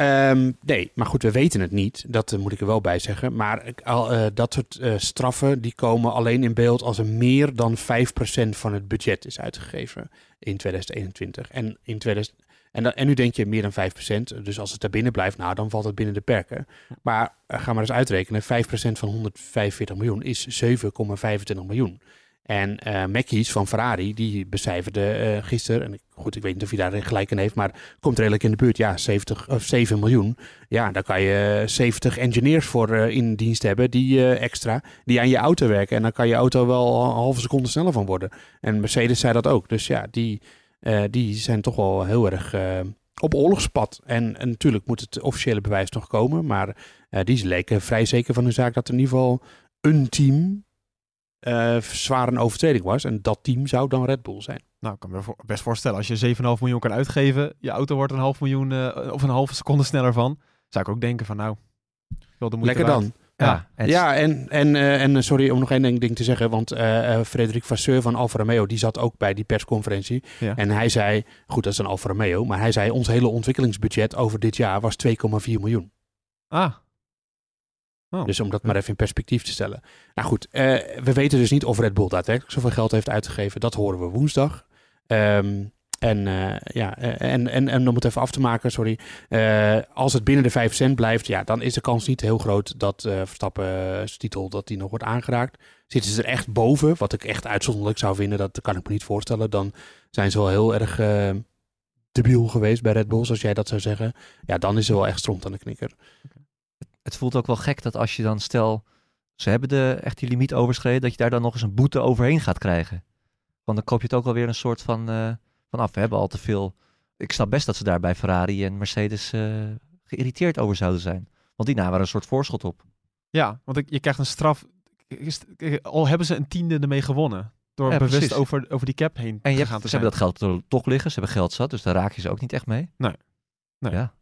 [SPEAKER 2] Ehm, nee, maar goed, we weten het niet. Dat eh, moet ik er wel bij zeggen. Maar eh, dat soort eh, straffen die komen alleen in beeld als er meer dan 5% van het budget is uitgegeven in 2021. En, in 2000, en, dan, en nu denk je meer dan 5%. Dus als het daar binnen blijft, nou, dan valt het binnen de perken. Maar ga maar eens uitrekenen. 5% van 145 miljoen is 7,25 miljoen. En eh Mackies van Ferrari, die becijferde eh gisteren, en goed, ik weet niet of hij daar gelijk in heeft, maar komt redelijk in de buurt. Ja, 70 of 7 miljoen. Ja, daar kan je eh, 70 engineers voor eh, in dienst hebben, die eh, extra, die aan je auto werken. En dan kan je auto wel een halve seconde sneller van worden. En Mercedes zei dat ook. Dus ja, die, eh, die zijn toch wel heel erg eh, op oorlogspad. En, natuurlijk moet het officiële bewijs nog komen, maar eh, die leken vrij zeker van hun zaak dat in ieder geval een team eh, zwaar een overtreding was. En dat team zou dan Red Bull zijn.
[SPEAKER 8] Nou, ik kan me best voorstellen, als je 7,5 miljoen kan uitgeven, je auto wordt een half miljoen eh, of een halve seconde sneller van. Zou ik ook denken van nou, wel de moeite
[SPEAKER 2] Lekker
[SPEAKER 8] waard.
[SPEAKER 2] dan.
[SPEAKER 8] Ja.
[SPEAKER 3] en
[SPEAKER 2] Ja, en, en, eh, en sorry om nog één ding te zeggen. Want Frederik Vasseur van Alfa Romeo, die zat ook bij die persconferentie.
[SPEAKER 8] Ja.
[SPEAKER 2] En hij zei, goed dat is een Alfa Romeo, maar hij zei ons hele ontwikkelingsbudget over dit jaar was 2,4 miljoen.
[SPEAKER 8] Ah, Oh.
[SPEAKER 2] Dus om dat maar even in perspectief te stellen. Nou goed, eh, we weten dus niet of Red Bull daadwerkelijk zoveel geld heeft uitgegeven. Dat horen we woensdag. Ehm, en, eh, ja, eh, en, en, en om het even af te maken, sorry. als het binnen de 5 cent blijft, ja, dan is de kans niet heel groot dat eh Verstappen's titel dat die nog wordt aangeraakt. Zitten ze er echt boven, wat ik echt uitzonderlijk zou vinden, dat kan ik me niet voorstellen. Dan zijn ze wel heel erg debiel geweest bij Red Bull, zoals jij dat zou zeggen. Ja, dan is er wel echt stront aan de knikker.
[SPEAKER 3] Het voelt ook wel gek dat als je dan stel, ze hebben de, echt die limiet overschreden, dat je daar dan nog eens een boete overheen gaat krijgen. Want dan koop je het ook alweer een soort van, eh, van af. We hebben al te veel. Ik snap best dat ze daar bij Ferrari en Mercedes eh, geïrriteerd over zouden zijn. Want die namen er een soort voorschot op.
[SPEAKER 8] ja, want ik, je krijgt een straf. Is- Al hebben ze een tiende ermee gewonnen. Door
[SPEAKER 3] Ja,
[SPEAKER 8] bewust
[SPEAKER 3] precies.
[SPEAKER 8] over, over die cap heen
[SPEAKER 3] En je
[SPEAKER 8] gegaan
[SPEAKER 3] hebt,
[SPEAKER 8] te
[SPEAKER 3] ze hebben dat geld er toch liggen, ze hebben geld zat, dus daar raak je ze ook niet echt mee.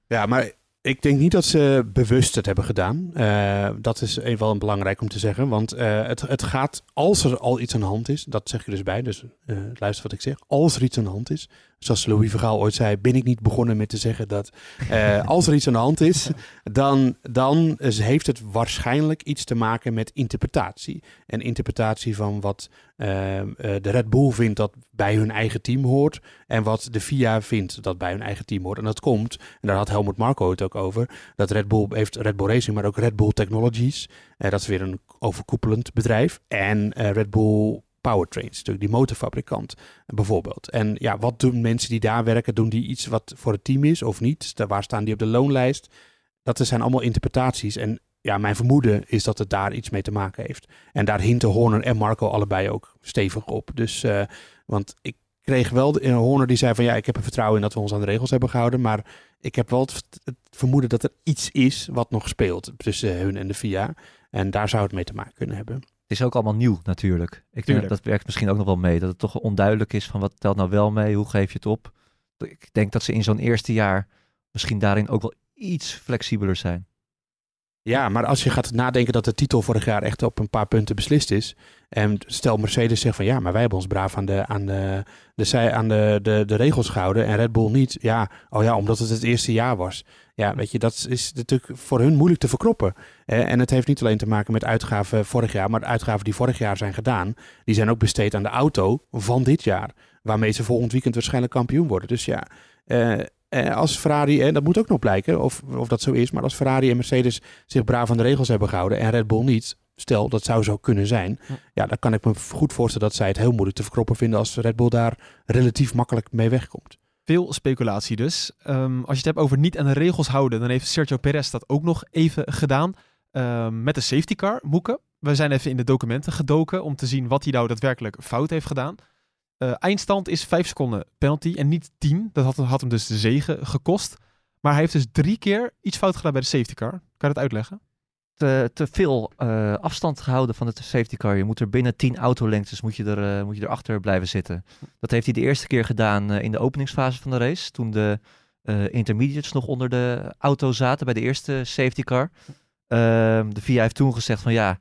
[SPEAKER 2] Ja, maar Ik denk niet dat ze bewust het hebben gedaan. Uh, dat is even wel belangrijk om te zeggen. Want uh, het, het gaat, als er al iets aan de hand is, dat zeg je dus bij, dus uh, luister wat ik zeg. Als er iets aan de hand is, zoals Louis Vergaal ooit zei, ben ik niet begonnen met te zeggen dat als er iets aan de hand is, dan, dan heeft het waarschijnlijk iets te maken met interpretatie. En interpretatie van wat de Red Bull vindt dat bij hun eigen team hoort en wat de FIA vindt dat bij hun eigen team hoort. En dat komt, en daar had Helmut Marco het ook over, dat Red Bull heeft Red Bull Racing, maar ook Red Bull Technologies. Uh, dat is weer een overkoepelend bedrijf. En Red Bull Powertrains, natuurlijk die motorfabrikant bijvoorbeeld. En ja, wat doen mensen die daar werken? Doen die iets wat voor het team is of niet? Waar staan die op de loonlijst? Dat zijn allemaal interpretaties. En ja, mijn vermoeden is dat het daar iets mee te maken heeft. En daar hinten Horner en Marco allebei ook stevig op. Dus, uh, want ik kreeg wel de, Horner die zei van ja, ik heb er vertrouwen in dat we ons aan de regels hebben gehouden. Maar ik heb wel het, vermoeden dat er iets is wat nog speelt tussen hun en de VIA. En daar zou het mee te maken kunnen hebben.
[SPEAKER 3] Het is ook allemaal nieuw natuurlijk. Ik denk dat werkt misschien ook nog wel mee. Dat het toch onduidelijk is van wat telt nou wel mee, hoe geef je het op. Ik denk dat ze in zo'n eerste jaar misschien daarin ook wel iets flexibeler zijn.
[SPEAKER 2] Ja, maar als je gaat nadenken dat de titel vorig jaar echt op een paar punten beslist is. En stel Mercedes zegt van ja, maar wij hebben ons braaf aan de, aan de, de, aan de, de, de regels gehouden en Red Bull niet. Ja, oh ja, omdat het het eerste jaar was. Ja, weet je, dat is natuurlijk voor hun moeilijk te verkroppen. En het heeft niet alleen te maken met uitgaven vorig jaar, maar de uitgaven die vorig jaar zijn gedaan, die zijn ook besteed aan de auto van dit jaar. Waarmee ze volgend weekend waarschijnlijk kampioen worden. Dus ja, uh, eh, als Ferrari, en dat moet ook nog blijken of, of dat zo is, maar als Ferrari en Mercedes zich braaf aan de regels hebben gehouden en Red Bull niet, stel dat zou zo kunnen zijn, ja. dan kan ik me goed voorstellen dat zij het heel moeilijk te verkroppen vinden als Red Bull daar relatief makkelijk mee wegkomt.
[SPEAKER 8] Veel speculatie dus. Um, als je het hebt over niet aan de regels houden, dan heeft Sergio Perez dat ook nog even gedaan. Um, met de safety car, Moeke. We zijn even in de documenten gedoken om te zien wat hij nou daadwerkelijk fout heeft gedaan. Uh, eindstand is 5 seconden penalty en niet 10. Dat had, had, hem dus de zegen gekost. Maar hij heeft dus drie keer iets fout gedaan bij de safety car. Kan je dat uitleggen?
[SPEAKER 3] Te, te veel uh, afstand gehouden van de safety car. Je moet er binnen 10 autolengtes moet je er, uh, moet je erachter blijven zitten. Dat heeft hij de eerste keer gedaan in de openingsfase van de race. Toen de intermediates nog onder de auto zaten bij de eerste safety car. Ehm, de VIA heeft toen gezegd van ja,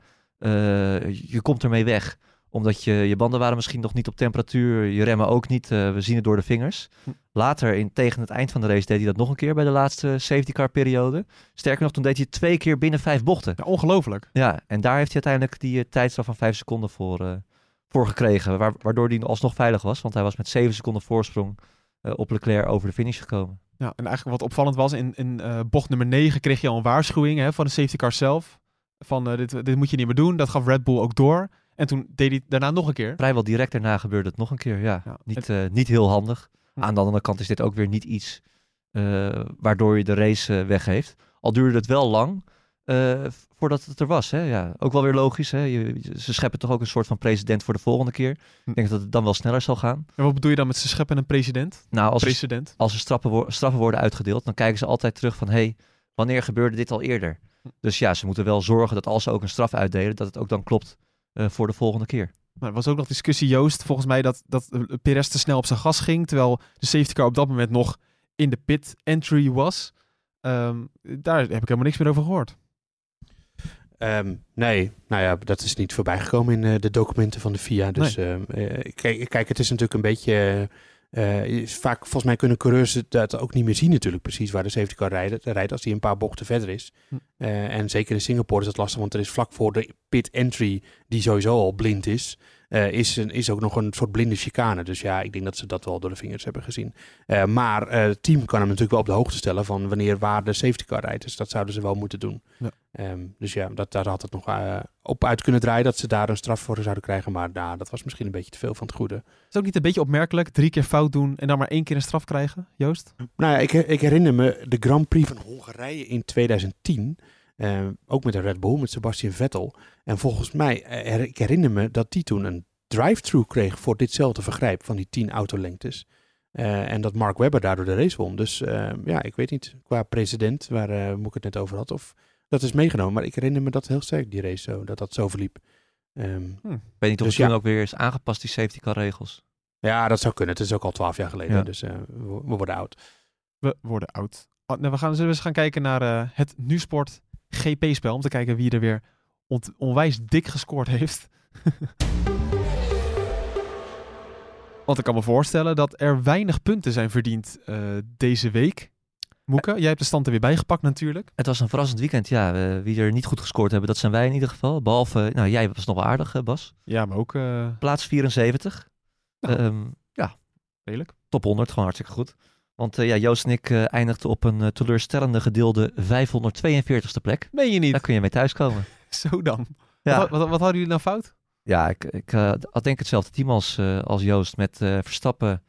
[SPEAKER 3] je komt ermee weg omdat je, je banden waren misschien nog niet op temperatuur, je remmen ook niet. Uh, we zien het door de vingers. Hm. Later, in, tegen het eind van de race, deed hij dat nog een keer bij de laatste safety car periode. Sterker nog, toen deed hij het twee keer binnen vijf bochten.
[SPEAKER 8] Ja, ongelooflijk.
[SPEAKER 3] Ja, en daar heeft hij uiteindelijk die uh, tijdstraf van vijf seconden voor, uh, voor gekregen. waardoor hij alsnog veilig was, want hij was met zeven seconden voorsprong op Leclerc over de finish gekomen.
[SPEAKER 8] Ja, en eigenlijk wat opvallend was, in, in bocht nummer 9 kreeg je al een waarschuwing hè, van de safety car zelf. Van dit, dit moet je niet meer doen. Dat gaf Red Bull ook door. En toen deed hij daarna nog een keer.
[SPEAKER 3] Vrijwel direct daarna gebeurde het nog een keer, ja. Niet, uh, niet heel handig. Aan de andere kant is dit ook weer niet iets uh, waardoor je de race uh, weggeeft. Al duurde het wel lang voordat het er was. Hè? Ja, ook wel weer logisch. Hè? Je, ze scheppen toch ook een soort van president voor de volgende keer. Hm. Ik denk dat het dan wel sneller zal gaan.
[SPEAKER 8] En wat bedoel je dan met ze scheppen een president?
[SPEAKER 3] Nou, als, president? als er straffen, straffen worden uitgedeeld, dan kijken ze altijd terug van... hey, wanneer gebeurde dit al eerder? Hm. Dus ja, ze moeten wel zorgen dat als ze ook een straf uitdelen, dat het ook dan klopt voor de volgende keer.
[SPEAKER 8] Maar er was ook nog discussie, Joost, volgens mij dat, dat Perez te snel op zijn gas ging, terwijl de safety car op dat moment nog in de pit entry was. Um, daar heb ik helemaal niks meer over gehoord.
[SPEAKER 2] Um, nee, nou ja, dat is niet voorbij gekomen in uh, de documenten van de FIA. Dus nee. uh, kijk, kijk, het is natuurlijk een beetje uh, vaak, volgens mij kunnen coureurs dat ook niet meer zien natuurlijk precies waar de safety car rijdt, rijdt als hij een paar bochten verder is. Hm. Uh, en zeker in Singapore is dat lastig, want er is vlak voor de pit entry, die sowieso al blind is, uh, is, een, is ook nog een soort blinde chicane. Dus ja, ik denk dat ze dat wel door de vingers hebben gezien. maar het team kan hem natuurlijk wel op de hoogte stellen van wanneer waar de safety car rijdt. Dus dat zouden ze wel moeten doen. Ja. Um, dus ja, dat, daar had het nog op uit kunnen draaien dat ze daar een straf voor zouden krijgen. Maar nou, dat was misschien een beetje te veel van het goede.
[SPEAKER 8] Is ook niet een beetje opmerkelijk? Drie keer fout doen en dan maar één keer een straf krijgen, Joost?
[SPEAKER 2] Nou ja, ik, ik herinner me de Grand Prix van Hongarije in 2010. Uh, eh, ook met de Red Bull, met Sebastian Vettel. En volgens mij, uh, ik herinner me dat die toen een drive-thru kreeg voor ditzelfde vergrijp van die 10 autolengtes. Uh, en dat Mark Webber daardoor de race won. Dus ja, ik weet niet, qua president, waar Moek het net over had, of dat is meegenomen. Maar ik herinner me dat heel sterk, die race zo, dat dat zo verliep. Um,
[SPEAKER 3] hm. Ik weet niet of dus het toen ook weer is aangepast, die safety car regels.
[SPEAKER 2] Ja, dat zou kunnen. Het is ook al twaalf jaar geleden, ja. dus uh, we, we, worden oud.
[SPEAKER 8] We worden oud. Oh, nou, we gaan, eens gaan kijken naar eh, het NuSport GP-spel. Om te kijken wie er weer onwijs dik gescoord heeft. Want ik kan me voorstellen dat er weinig punten zijn verdiend eh, deze week. Moeke, jij hebt de stand er weer bijgepakt natuurlijk.
[SPEAKER 3] Het was een verrassend weekend, ja. Eh, wie er niet goed gescoord hebben, dat zijn wij in ieder geval. Behalve, nou jij was nog wel aardig, eh, Bas.
[SPEAKER 8] Ja, maar ook eh,
[SPEAKER 3] Plaats 74.
[SPEAKER 8] Nou.
[SPEAKER 3] Ehm, ja,
[SPEAKER 8] redelijk.
[SPEAKER 3] top 100, gewoon hartstikke goed. Want eh, ja, Joost en ik eh, eindigden op een eh, teleurstellende gedeelde 542ste plek.
[SPEAKER 8] Meen je niet?
[SPEAKER 3] Daar kun je mee thuiskomen.
[SPEAKER 8] Zo dan.
[SPEAKER 3] Ja,
[SPEAKER 8] Wat, wat, wat hadden jullie nou fout?
[SPEAKER 3] ja ik, ik had denk hetzelfde team als, als Joost met Verstappen,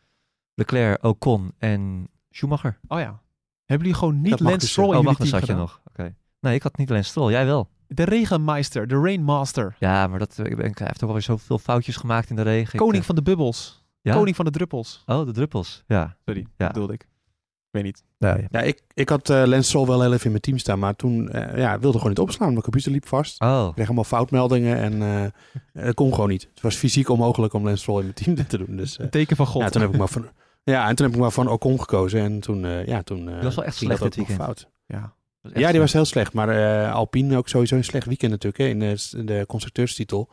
[SPEAKER 3] Leclerc, Ocon en Schumacher.
[SPEAKER 8] Oh ja. Hebben jullie gewoon niet Lance
[SPEAKER 2] dus,
[SPEAKER 8] Stroll
[SPEAKER 3] Oh,
[SPEAKER 8] in
[SPEAKER 3] wacht,
[SPEAKER 8] team
[SPEAKER 3] zat je nog. Oké. Nee, ik had niet alleen Stroll, jij wel.
[SPEAKER 8] De regenmeister, de rainmaster.
[SPEAKER 3] Ja, maar dat, ik ben, hij heeft ook alweer zoveel foutjes gemaakt in de regen.
[SPEAKER 8] Koning van de bubbels.
[SPEAKER 3] Ja?
[SPEAKER 8] Koning van de druppels.
[SPEAKER 3] Oh, de druppels. Ja.
[SPEAKER 8] Sorry,
[SPEAKER 3] Ja.
[SPEAKER 8] dat bedoelde ik. Ik weet niet.
[SPEAKER 2] Ja, ik, ik had eh Lance Stroll wel heel even in mijn team staan, maar toen eh, ja, wilde gewoon niet opslaan. Mijn computer liep vast.
[SPEAKER 3] Oh,
[SPEAKER 2] Ik kreeg allemaal foutmeldingen en eh het kon gewoon niet. Het was fysiek onmogelijk om Lance Stroll in mijn team te doen. Dus, eh,
[SPEAKER 8] Een teken van God.
[SPEAKER 2] ja, toen heb ik maar van, ja, en toen heb ik maar van Ocon gekozen en toen, eh, ja, toen eh,
[SPEAKER 3] was wel echt slecht
[SPEAKER 2] dat
[SPEAKER 3] dit weekend.
[SPEAKER 2] fout.
[SPEAKER 8] ja.
[SPEAKER 3] dat
[SPEAKER 2] Ja, die was heel slecht. Maar eh, Alpine ook sowieso een slecht weekend natuurlijk. Hè, in de, de constructeurstitel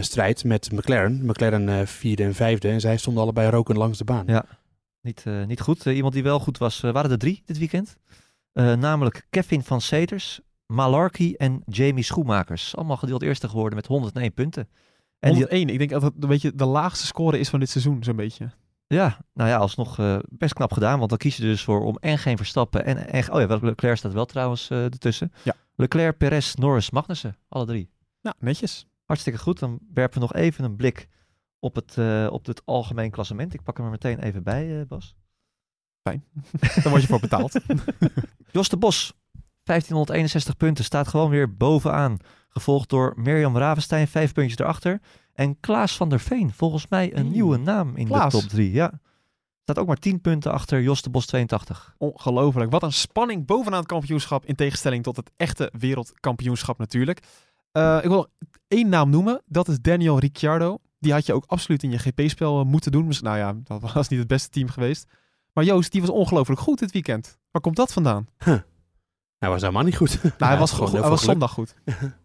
[SPEAKER 2] strijd met McLaren. McLaren eh, vierde en vijfde. En zij stonden allebei roken langs de baan.
[SPEAKER 3] Ja. Niet, eh, niet goed. Eh, iemand die wel goed was, eh, waren er drie dit weekend. Eh, namelijk Kevin van Seters, Malarkey en Jamie Schoenmakers. Allemaal gedeeld eerste geworden met 101 punten. En die,
[SPEAKER 8] 101. Ik denk dat het een beetje de laagste score is van dit seizoen, zo'n beetje.
[SPEAKER 3] ja, nou ja, alsnog eh, best knap gedaan. Want dan kies je dus voor om en geen Verstappen en, en oh ja, Leclerc staat wel trouwens eh ertussen.
[SPEAKER 8] Ja.
[SPEAKER 3] Leclerc, Perez, Norris, Magnussen. Alle drie.
[SPEAKER 8] Nou, netjes.
[SPEAKER 3] Hartstikke goed. Dan werpen we nog even een blik op het, eh, op het algemeen klassement. Ik pak hem er meteen even bij, eh, Bas.
[SPEAKER 8] Daar word je voor betaald.
[SPEAKER 3] Jos de Bos, 1561 punten, staat gewoon weer bovenaan. Gevolgd door Mirjam Ravenstein, vijf puntjes erachter. En Klaas van der Veen, volgens mij een nieuwe naam in
[SPEAKER 8] Klaas.
[SPEAKER 3] de top 3. Ja. Staat ook maar 10 punten achter Jos de Bos 82.
[SPEAKER 8] Ongelooflijk. Wat een spanning bovenaan het kampioenschap. In tegenstelling tot het echte wereldkampioenschap natuurlijk. Eh, ik wil nog één naam noemen. Dat is Daniel Ricciardo. Die had je ook absoluut in je GP-spel eh, moeten doen. Dus, nou ja, dat was niet het beste team geweest. Maar Joost, die was ongelooflijk goed dit weekend. Waar komt dat vandaan?
[SPEAKER 2] Hij was helemaal niet goed.
[SPEAKER 8] Nou, hij was,
[SPEAKER 2] heel
[SPEAKER 8] hij was zondag goed.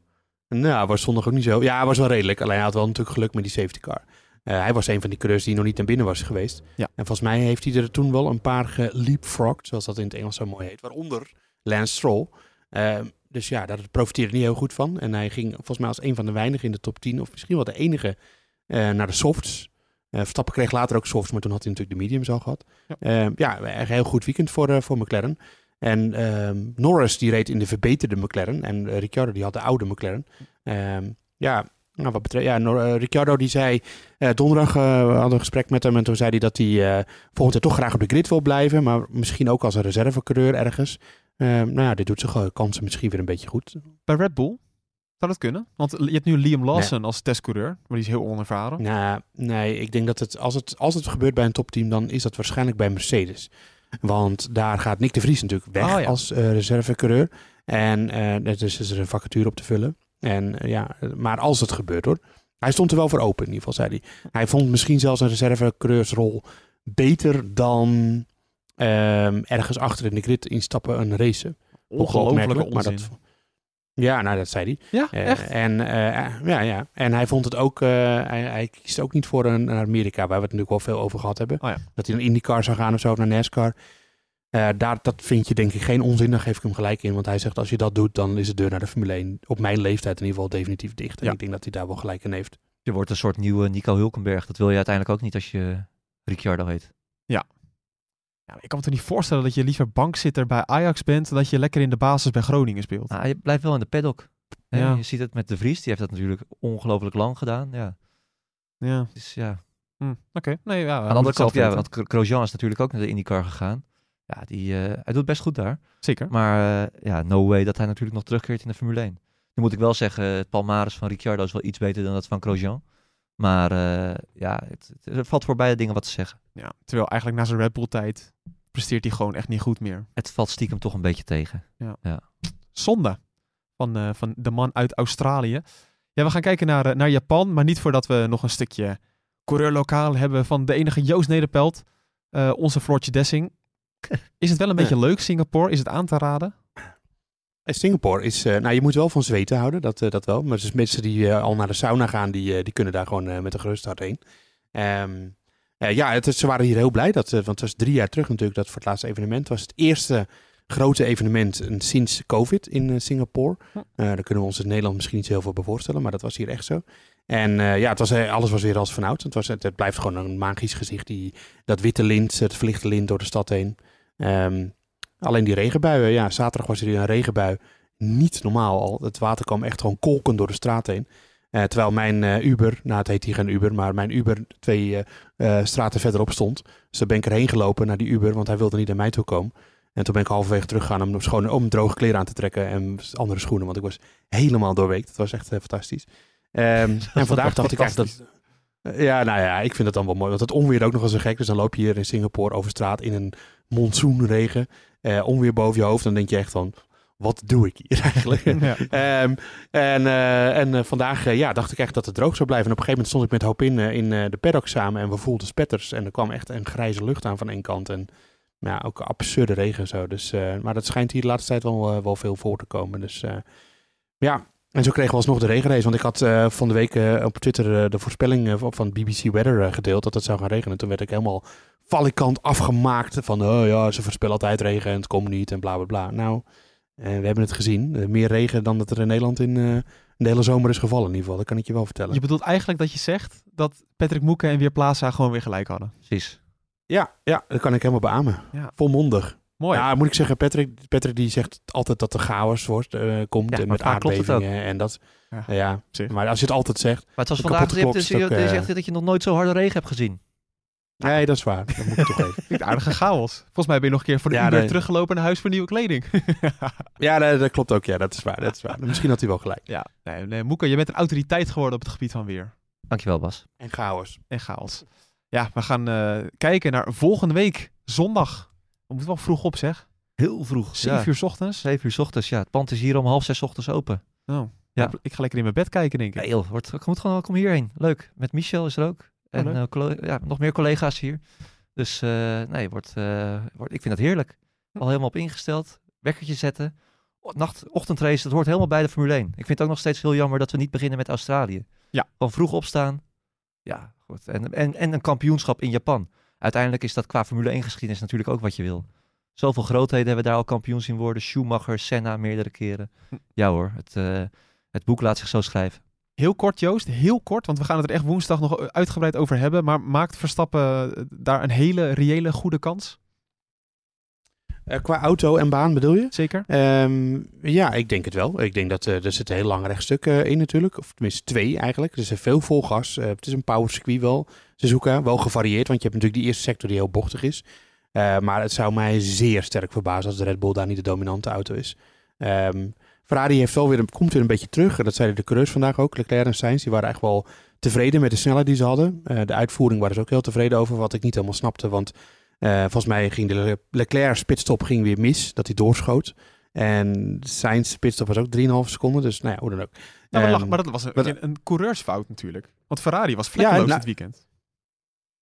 [SPEAKER 2] Nou, hij was zondag ook niet zo. Ja, hij was wel redelijk. Alleen hij had wel natuurlijk geluk met die safety car. Eh, hij was een van die coureurs die nog niet naar binnen was geweest.
[SPEAKER 8] Ja.
[SPEAKER 2] En volgens mij heeft hij er toen wel een paar geleapfrogged, zoals dat in het Engels zo mooi heet. Waaronder Lance Stroll. Eh, dus ja, daar profiteerde hij niet heel goed van. En hij ging volgens mij als een van de weinigen in de top 10, of misschien wel de enige, eh, naar de softs. Eh Verstappen kreeg later ook softs, maar toen had hij natuurlijk de mediums al gehad.
[SPEAKER 8] Ja.
[SPEAKER 2] Ja, ja een heel goed weekend voor, eh, voor McLaren. En ehm, Norris die reed in de verbeterde McLaren. En Ricciardo die had de oude McLaren. Ehm, ja, nou, wat betreft, ja, Nor- Ricciardo die zei, eh, donderdag eh, we hadden een gesprek met hem en toen zei hij dat hij volgend jaar toch graag op de grid wil blijven, maar misschien ook als een reservecoureur ergens. Ehm, nou ja, dit doet zijn kansen misschien weer een beetje goed.
[SPEAKER 8] Bij Red Bull? Zou dat kunnen? Want je hebt nu Liam Lawson als testcoureur. Maar die is heel onervaren.
[SPEAKER 2] Nou, nee, ik denk dat het als, het, als het gebeurt bij een topteam, dan is dat waarschijnlijk bij Mercedes. Want daar gaat Nick de Vries natuurlijk weg
[SPEAKER 8] Oh ja.
[SPEAKER 2] als eh reservecoureur. En eh dus is er een vacature op te vullen. En eh, ja, maar als het gebeurt hoor. Hij stond er wel voor open in ieder geval, zei hij. Hij vond misschien zelfs een reservecoureursrol beter dan ehm, ergens achter in de grid instappen en racen. Maar
[SPEAKER 8] onzin.
[SPEAKER 2] dat, ja, nou dat zei hij.
[SPEAKER 8] Ja,
[SPEAKER 2] Eh,
[SPEAKER 8] echt?
[SPEAKER 2] En, eh, ja, ja. en hij vond het ook, eh, hij, hij kiest ook niet voor een, naar Amerika, waar we het natuurlijk wel veel over gehad hebben.
[SPEAKER 8] Oh ja.
[SPEAKER 2] Dat hij naar IndyCar zou gaan of zo, of naar NASCAR. Eh, daar, dat vind je denk ik geen onzin, daar geef ik hem gelijk in. Want hij zegt, als je dat doet, dan is de deur naar de Formule 1 op mijn leeftijd in ieder geval definitief dicht. En
[SPEAKER 8] Ja.
[SPEAKER 2] ik denk dat hij daar wel gelijk in heeft.
[SPEAKER 3] Je wordt een soort nieuwe Nico Hulkenberg. Dat wil je uiteindelijk ook niet als je Ricciardo heet.
[SPEAKER 8] Ja, ik kan me toch niet voorstellen dat je liever bankzitter bij Ajax bent... dan dat je lekker in de basis bij Groningen speelt.
[SPEAKER 3] Nou, je blijft wel in de paddock.
[SPEAKER 8] Ja.
[SPEAKER 3] Je ziet het met De Vries. Die heeft dat natuurlijk ongelooflijk lang gedaan. Ja,
[SPEAKER 8] Ja,
[SPEAKER 3] dus ja.
[SPEAKER 8] hm, oké. Nee, ja,
[SPEAKER 3] Aan de andere kant, ja, want Grosjean is natuurlijk ook naar de IndyCar gegaan. Ja, die, eh, hij doet best goed daar.
[SPEAKER 8] Zeker.
[SPEAKER 3] Maar eh, ja, no way dat hij natuurlijk nog terugkeert in de Formule 1. Nu moet ik wel zeggen, het palmares van Ricciardo is wel iets beter dan dat van Grosjean. Maar eh, ja, het, het- valt voor beide dingen wat te zeggen.
[SPEAKER 8] Ja, terwijl eigenlijk na zijn Red Bull tijd presteert hij gewoon echt niet goed meer.
[SPEAKER 3] Het valt stiekem toch een beetje tegen.
[SPEAKER 8] Zonde van, eh, van de man uit Australië. Ja, we gaan kijken naar, eh, naar Japan, maar niet voordat we nog een stukje coureurlokaal hebben van de enige Joost Nederpelt. Onze Floortje Dessing. Is het wel een beetje leuk, Singapore? Is het aan te raden?
[SPEAKER 2] En Singapore is, eh, nou je moet wel van zweten houden, dat, eh, dat wel. Maar dus mensen die eh, al naar de sauna gaan, die, eh, die kunnen daar gewoon eh, met een gerust hart heen. Ehm, eh, ja, het, ze waren hier heel blij, dat, eh, want het was drie jaar terug natuurlijk dat voor het laatste evenement. Het was het eerste grote evenement eh, sinds COVID in eh, Singapore. Eh, daar kunnen we ons in Nederland misschien niet heel veel bij voorstellen, maar dat was hier echt zo. En eh, ja, het was, eh, alles was weer als vanouds. Het, was, het, het blijft gewoon een magisch gezicht, die, dat witte lint, het verlichte lint door de stad heen. Ehm, alleen die regenbuien, ja, zaterdag was er een regenbui. Niet normaal al. Het water kwam echt gewoon kolkend door de straat heen. Eh, terwijl mijn eh, Uber, nou het heet hier geen Uber, maar mijn Uber twee eh, straten verderop stond. Dus daar ben ik erheen gelopen naar die Uber, want hij wilde niet naar mij toe komen. En toen ben ik halverwege teruggegaan om, schoon, om droge kleren aan te trekken en andere schoenen, want ik was helemaal doorweekt. Het was echt fantastisch. Ehm, en vandaag dacht ik eigenlijk dat... Ja, nou ja, ik vind het dan wel mooi. Want het onweer ook nog eens zo gek. Dus dan loop je hier in Singapore over straat in een monsoonregen. Eh onweer boven je hoofd. Dan denk je echt van, wat doe ik hier eigenlijk?
[SPEAKER 8] Ja.
[SPEAKER 2] Ehm, en eh, en eh, vandaag ja, dacht ik echt dat het droog zou blijven. En op een gegeven moment stond ik met Hopin eh, in de paddock samen. En we voelden spetters. En er kwam echt een grijze lucht aan van één kant. En ja, ook absurde regen en zo. Dus, maar dat schijnt hier de laatste tijd wel, wel veel voor te komen. Dus ja, en zo kregen we alsnog de regenrace. Want ik had van de week op Twitter de voorspelling van BBC Weather gedeeld dat het zou gaan regenen. Toen werd ik helemaal valikant afgemaakt van, oh ja, ze voorspellen altijd regen en het komt niet en bla bla bla. Nou, eh, we hebben het gezien. Eh, meer regen dan dat er in Nederland in eh, de hele zomer is gevallen in ieder geval. Dat kan ik je wel vertellen.
[SPEAKER 8] Je bedoelt eigenlijk dat je zegt dat Patrick Moeken en Weer Plaza gewoon weer gelijk hadden.
[SPEAKER 3] Precies.
[SPEAKER 2] Ja, ja, dat kan ik helemaal beamen.
[SPEAKER 8] Ja.
[SPEAKER 2] Volmondig.
[SPEAKER 8] Mooi.
[SPEAKER 2] Ja, moet ik zeggen, Patrick, Patrick die zegt altijd dat er chaos wordt, eh, komt
[SPEAKER 3] Ja,
[SPEAKER 2] met aardbevingen en dat.
[SPEAKER 8] Ja.
[SPEAKER 2] Maar als je het altijd zegt.
[SPEAKER 3] Maar het was
[SPEAKER 2] De
[SPEAKER 3] vandaag, je, dus,
[SPEAKER 2] is
[SPEAKER 3] je, zegt dat je nog nooit zo harde regen hebt gezien.
[SPEAKER 2] Nee, dat is waar. Dat moet ik toegeven.
[SPEAKER 8] Klinkt aardige chaos. Volgens mij ben je nog een keer voor de
[SPEAKER 2] Ja,
[SPEAKER 8] Uber
[SPEAKER 2] nee.
[SPEAKER 8] teruggelopen naar huis voor nieuwe kleding.
[SPEAKER 2] Ja, dat, dat klopt ook. Ja, dat is waar. Dat is waar. Misschien had hij wel gelijk.
[SPEAKER 8] ja, nee, nee, Moeke, je bent een autoriteit geworden op het gebied van weer.
[SPEAKER 3] Dankjewel Bas.
[SPEAKER 2] En chaos.
[SPEAKER 8] En chaos. Ja, we gaan eh, kijken naar volgende week, zondag. We moeten wel vroeg op, zeg.
[SPEAKER 3] Heel vroeg.
[SPEAKER 8] 7
[SPEAKER 3] ja.
[SPEAKER 8] uur 's ochtends.
[SPEAKER 3] 7 uur 's ochtends. Ja, het pand is hier om half zes 's ochtends open.
[SPEAKER 8] Oh,
[SPEAKER 3] Ja.
[SPEAKER 8] Ik ga lekker in mijn bed kijken, denk ik.
[SPEAKER 3] Nee joh, wordt, moet gewoon, kom hierheen. Leuk. Met Michel is er ook. En
[SPEAKER 8] leuk.
[SPEAKER 3] eh, ja, nog meer collega's hier. Dus eh, nee, wordt, eh, wordt, ik vind dat heerlijk. Al helemaal op ingesteld. Wekkertje zetten. Nacht, ochtendrace, dat hoort helemaal bij de Formule 1. Ik vind het ook nog steeds heel jammer dat we niet beginnen met Australië.
[SPEAKER 8] Ja.
[SPEAKER 3] Gewoon vroeg opstaan. Ja, goed. En, en, en een kampioenschap in Japan. Uiteindelijk is dat qua Formule 1 geschiedenis natuurlijk ook wat je wil. Zoveel grootheden hebben daar al kampioen zien worden. Schumacher, Senna meerdere keren.
[SPEAKER 8] Hm.
[SPEAKER 3] Ja hoor, het, het boek laat zich zo schrijven.
[SPEAKER 8] Heel kort, Joost. Heel kort, want we gaan het er echt woensdag nog uitgebreid over hebben. Maar maakt Verstappen eh, daar een hele reële goede kans?
[SPEAKER 2] Eh, qua auto en baan bedoel je?
[SPEAKER 8] Zeker?
[SPEAKER 2] Ehm, ja, ik denk het wel. Ik denk dat eh, er zit een heel lang rechtstuk eh, in natuurlijk. Of tenminste twee eigenlijk. Er is veel vol gas. Het is een power circuit wel. Ze zoeken wel gevarieerd. Want je hebt natuurlijk die eerste sector die heel bochtig is. Maar het zou mij zeer sterk verbazen als de Red Bull daar niet de dominante auto is. Ehm, Ferrari heeft wel weer een, komt weer een beetje terug. Dat zeiden de coureurs vandaag ook. Leclerc en Sainz die waren echt wel tevreden met de snelheid die ze hadden. Eh, de uitvoering waren ze ook heel tevreden over. Wat ik niet helemaal snapte. Want eh, volgens mij ging de Le- Leclerc pitstop ging weer mis. Dat hij doorschoot. En Sainz pitstop was ook 3,5 seconden. Dus nou ja, hoe dan ook.
[SPEAKER 8] Nou, maar,
[SPEAKER 2] Ehm,
[SPEAKER 8] lach- maar dat was een,
[SPEAKER 2] maar-
[SPEAKER 8] een, coureursfout natuurlijk. Want Ferrari was vlekkeloos
[SPEAKER 2] nou-
[SPEAKER 8] dit weekend.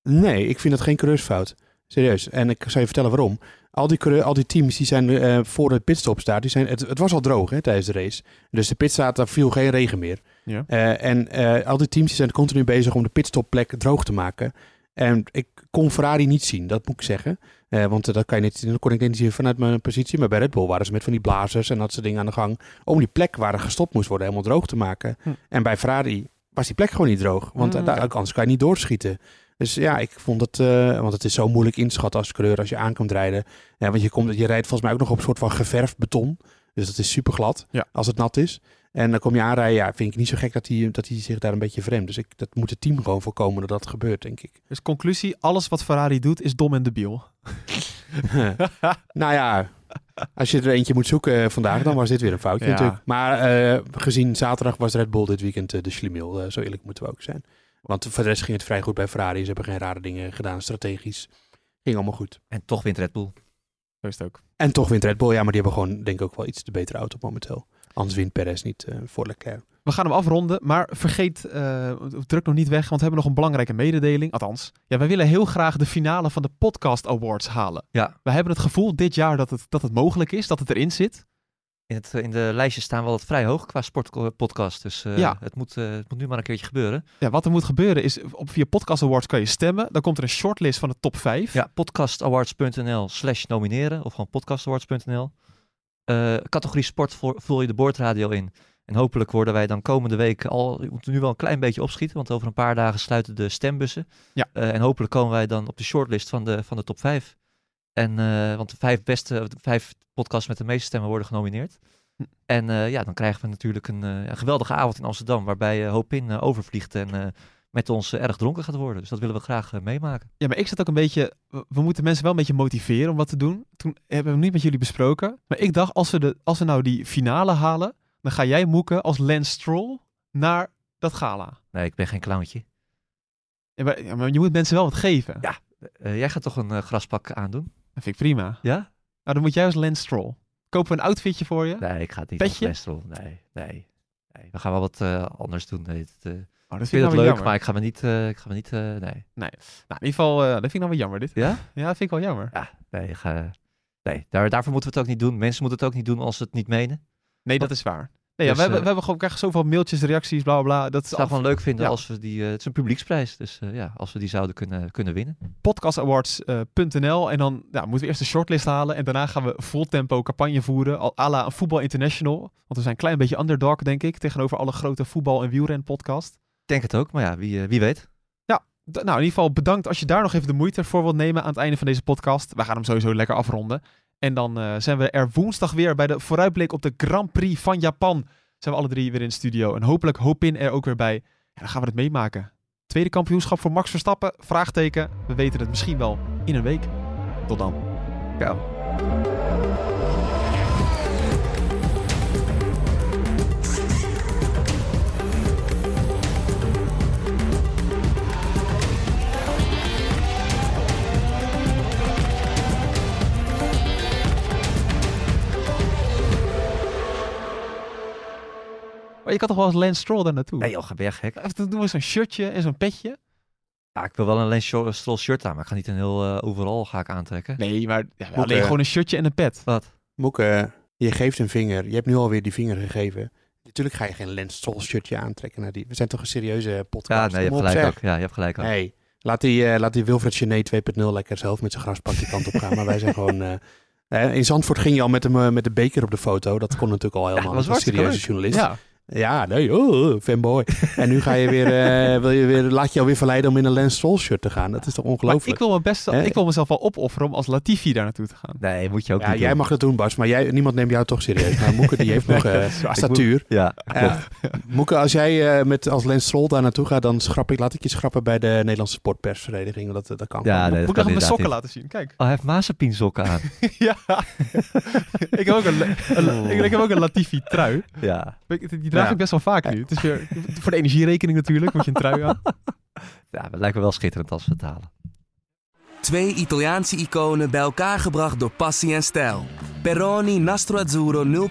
[SPEAKER 2] Nee, ik vind dat geen coureursfout. Serieus. En ik zal je vertellen waarom. Al die, al die teams die zijn eh, voor de pitstops daar, die zijn, het, het was al droog hè, tijdens de race. Dus de pitstraat, daar viel geen regen meer.
[SPEAKER 8] Ja.
[SPEAKER 2] Eh, en eh, al die teams die zijn continu bezig om de pitstopplek droog te maken. En ik kon Ferrari niet zien, dat moet ik zeggen. Want dat, kan je niet, dat kon ik niet zien vanuit mijn positie. Maar bij Red Bull waren ze met van die blazers en dat soort dingen aan de gang. Om die plek waar er gestopt moest worden helemaal droog te maken.
[SPEAKER 8] Hm.
[SPEAKER 2] En bij Ferrari was die plek gewoon niet droog. Want
[SPEAKER 8] Mm,
[SPEAKER 2] eh, daar, anders kan je niet doorschieten. Dus ja, ik vond het, eh, want het is zo moeilijk inschatten als coureur als je aankomt rijden. Ja, want je, komt, je rijdt volgens mij ook nog op een soort van geverfd beton. Dus dat is super glad
[SPEAKER 8] Ja.
[SPEAKER 2] als het nat is. En dan kom je aanrijden, ja, vind ik niet zo gek dat hij dat hij zich daar een beetje vreemd. Dus ik, dat moet het team gewoon voorkomen dat dat gebeurt, denk ik.
[SPEAKER 8] Dus conclusie, alles wat Ferrari doet is dom en debiel.
[SPEAKER 2] nou ja, als je er eentje moet zoeken eh, vandaag, dan was dit weer een foutje
[SPEAKER 8] Ja.
[SPEAKER 2] natuurlijk. Maar eh, gezien zaterdag was Red Bull dit weekend de schlemiel. zo eerlijk moeten we ook zijn. Want voor de rest ging het vrij goed bij Ferrari. Ze hebben geen rare dingen gedaan, strategisch. Ging allemaal goed.
[SPEAKER 3] En toch wint Red Bull.
[SPEAKER 8] Zo is het ook.
[SPEAKER 2] En toch wint Red Bull. Ja, maar die hebben gewoon denk ik ook wel iets de betere auto momenteel. Anders wint Perez niet eh, voor Leclerc.
[SPEAKER 8] We gaan hem afronden, maar vergeet, eh, druk nog niet weg, want we hebben nog een belangrijke mededeling. Althans, ja, wij willen heel graag de finale van de Podcast Awards halen.
[SPEAKER 3] Ja.
[SPEAKER 8] We hebben het gevoel dit jaar dat het, dat het mogelijk is, dat het erin zit.
[SPEAKER 3] In, het, in de lijstjes staan we altijd vrij hoog qua sportpodcast. Dus eh,
[SPEAKER 8] Ja.
[SPEAKER 3] het, moet, eh, het moet nu maar een keertje gebeuren.
[SPEAKER 8] Ja, wat er moet gebeuren is, op, via Podcast Awards kan je stemmen. Dan komt er een shortlist van de top 5.
[SPEAKER 3] Ja, podcastawards.nl slash nomineren. Of gewoon podcastawards.nl. Eh, categorie sport voor- vul je de boordradio in. En hopelijk worden wij dan komende week al... Je moet nu wel een klein beetje opschieten. Want over een paar dagen sluiten de stembussen.
[SPEAKER 8] Ja.
[SPEAKER 3] Eh, en hopelijk komen wij dan op de shortlist van de, van de top 5. En, eh, want de vijf beste, de vijf podcasts met de meeste stemmen worden genomineerd.
[SPEAKER 8] Hm.
[SPEAKER 3] En eh, ja, dan krijgen we natuurlijk een, eh, een geweldige avond in Amsterdam. Waarbij eh Hopin overvliegt en met ons erg dronken gaat worden. Dus dat willen we graag meemaken.
[SPEAKER 8] Ja, maar ik zat ook een beetje. We moeten mensen wel een beetje motiveren om wat te doen. Toen hebben we het niet met jullie besproken. Maar ik dacht, als we, de, als we nou die finale halen, dan ga jij moeken als Lance Stroll naar dat gala.
[SPEAKER 3] Nee, ik ben geen clowntje.
[SPEAKER 8] Ja, maar, ja, maar je moet mensen wel wat geven.
[SPEAKER 3] Ja. Jij gaat toch een graspak aandoen?
[SPEAKER 8] Dat vind ik prima.
[SPEAKER 3] Ja?
[SPEAKER 8] Nou, dan moet jij als Lance Stroll. Kopen we een outfitje voor je?
[SPEAKER 3] Nee, ik ga het niet
[SPEAKER 8] Petje?
[SPEAKER 3] als Lestrol. Nee, nee, nee. We gaan wel wat eh, anders doen. Nee, het, eh, ik
[SPEAKER 8] Oh, dat
[SPEAKER 3] vind
[SPEAKER 8] vind
[SPEAKER 3] het
[SPEAKER 8] ik nou
[SPEAKER 3] leuk,
[SPEAKER 8] weer
[SPEAKER 3] maar ik ga me niet... eh, ik ga me niet eh, nee.
[SPEAKER 8] Nou, in ieder geval, eh, dat vind ik nou weer jammer dit.
[SPEAKER 3] Ja?
[SPEAKER 8] Ja, dat vind ik wel jammer.
[SPEAKER 3] Ja, nee, ik ga, nee daar, daarvoor moeten we het ook niet doen. Mensen moeten het ook niet doen als ze het niet menen.
[SPEAKER 8] Nee, dat is waar. Nee, ja,
[SPEAKER 3] Dus,
[SPEAKER 8] we, hebben,
[SPEAKER 3] eh,
[SPEAKER 8] we hebben gewoon krijgen zoveel mailtjes, reacties, bla bla. Dat
[SPEAKER 3] zou
[SPEAKER 8] al
[SPEAKER 3] gewoon leuk vinden
[SPEAKER 8] Ja.
[SPEAKER 3] als we die... eh, het is een publieksprijs, dus eh, ja, als we die zouden kunnen, kunnen winnen.
[SPEAKER 8] podcastawards.nl en dan ja, moeten we eerst de shortlist halen en daarna gaan we vol tempo campagne voeren, al à la een voetbal international. Want we zijn een klein beetje underdog, denk ik, tegenover alle grote voetbal- en wielren podcast.
[SPEAKER 3] Denk het ook, maar ja, wie, wie weet.
[SPEAKER 8] D- nou, in ieder geval bedankt als je daar nog even de moeite voor wilt nemen aan het einde van deze podcast. We gaan hem sowieso lekker afronden. En dan eh, zijn we er woensdag weer bij de vooruitblik op de Grand Prix van Japan. Zijn we alle drie weer in de studio. En hopelijk Hopin er ook weer bij. Ja, dan gaan we het meemaken. Tweede kampioenschap voor Max Verstappen? Vraagteken. We weten het misschien wel in een week. Tot dan.
[SPEAKER 3] Ja.
[SPEAKER 8] Maar je kan toch wel eens Lance Stroll daar naartoe?
[SPEAKER 3] Nee joh, ga je gek.
[SPEAKER 8] Even dan doen we zo'n shirtje en zo'n petje.
[SPEAKER 3] Ja, ik wil wel een Lance Stroll shirt aan, maar ik ga niet een heel eh, overal ga ik aantrekken.
[SPEAKER 8] Nee, maar ja, alleen
[SPEAKER 2] eh,
[SPEAKER 8] gewoon een shirtje en een pet.
[SPEAKER 3] Wat?
[SPEAKER 2] Moeke, je geeft een vinger. Je hebt nu alweer die vinger gegeven. Natuurlijk ga je geen Lens Stroll shirtje aantrekken naar die. We zijn toch een serieuze podcast.
[SPEAKER 3] Ja, nee, je hebt gelijk ook. Ja, je hebt gelijk ook.
[SPEAKER 2] Nee, laat die, eh, laat die Wilfred Gené 2.0 lekker zelf met zijn graspak die kant op gaan. maar wij zijn gewoon... in Zandvoort ging je al met, hem, met de beker op de foto. Dat kon natuurlijk al helemaal.
[SPEAKER 3] dat was
[SPEAKER 2] als een serieuze journalist.
[SPEAKER 8] Ja,
[SPEAKER 2] Ja, nee, oh, fanboy. en nu ga je weer, eh, wil je weer, laat je alweer verleiden om in een Lens Stroll shirt te gaan. Dat is toch
[SPEAKER 8] maar
[SPEAKER 2] ongelooflijk?
[SPEAKER 8] ik wil, me best, ik wil mezelf wel opofferen om als Latifi daar naartoe te gaan.
[SPEAKER 3] Nee, moet je ook
[SPEAKER 2] ja,
[SPEAKER 3] niet
[SPEAKER 2] jij
[SPEAKER 3] doen.
[SPEAKER 2] mag dat doen, Bas, maar jij, niemand neemt jou toch serieus. Maar Moeke, die heeft nog
[SPEAKER 8] Nee,
[SPEAKER 2] eh,
[SPEAKER 8] waar.
[SPEAKER 2] statuur.
[SPEAKER 3] Ja,
[SPEAKER 2] Ja. Moeke, als jij eh, met, als Lens Stroll daar naartoe gaat, dan schrap ik, laat ik je schrappen bij de Nederlandse Sportpersvereniging. Dat, dat kan
[SPEAKER 3] Ja, nee,
[SPEAKER 8] Moet ik nog mijn sokken laten zien? Kijk.
[SPEAKER 3] Oh, hij heeft Mazepin sokken aan.
[SPEAKER 8] ja. ik, heb ook een, een- ik, ik heb ook een Latifi trui.
[SPEAKER 3] ja.
[SPEAKER 8] Ik- Die draag
[SPEAKER 2] Ja.
[SPEAKER 8] ik best wel vaak nu. Het is weer, voor de energierekening natuurlijk moet je een trui aan.
[SPEAKER 3] ja, dat lijkt me wel schitterend als we het halen.
[SPEAKER 1] Twee Italiaanse iconen bij elkaar gebracht door passie en stijl. Peroni Nastro Azzurro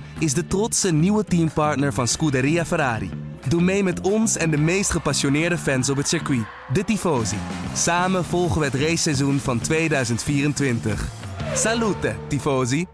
[SPEAKER 1] 0.0 is de trotse nieuwe teampartner van Scuderia Ferrari. Doe mee met ons en de meest gepassioneerde fans op het circuit, de Tifosi. Samen volgen we het raceseizoen van 2024. Salute, Tifosi!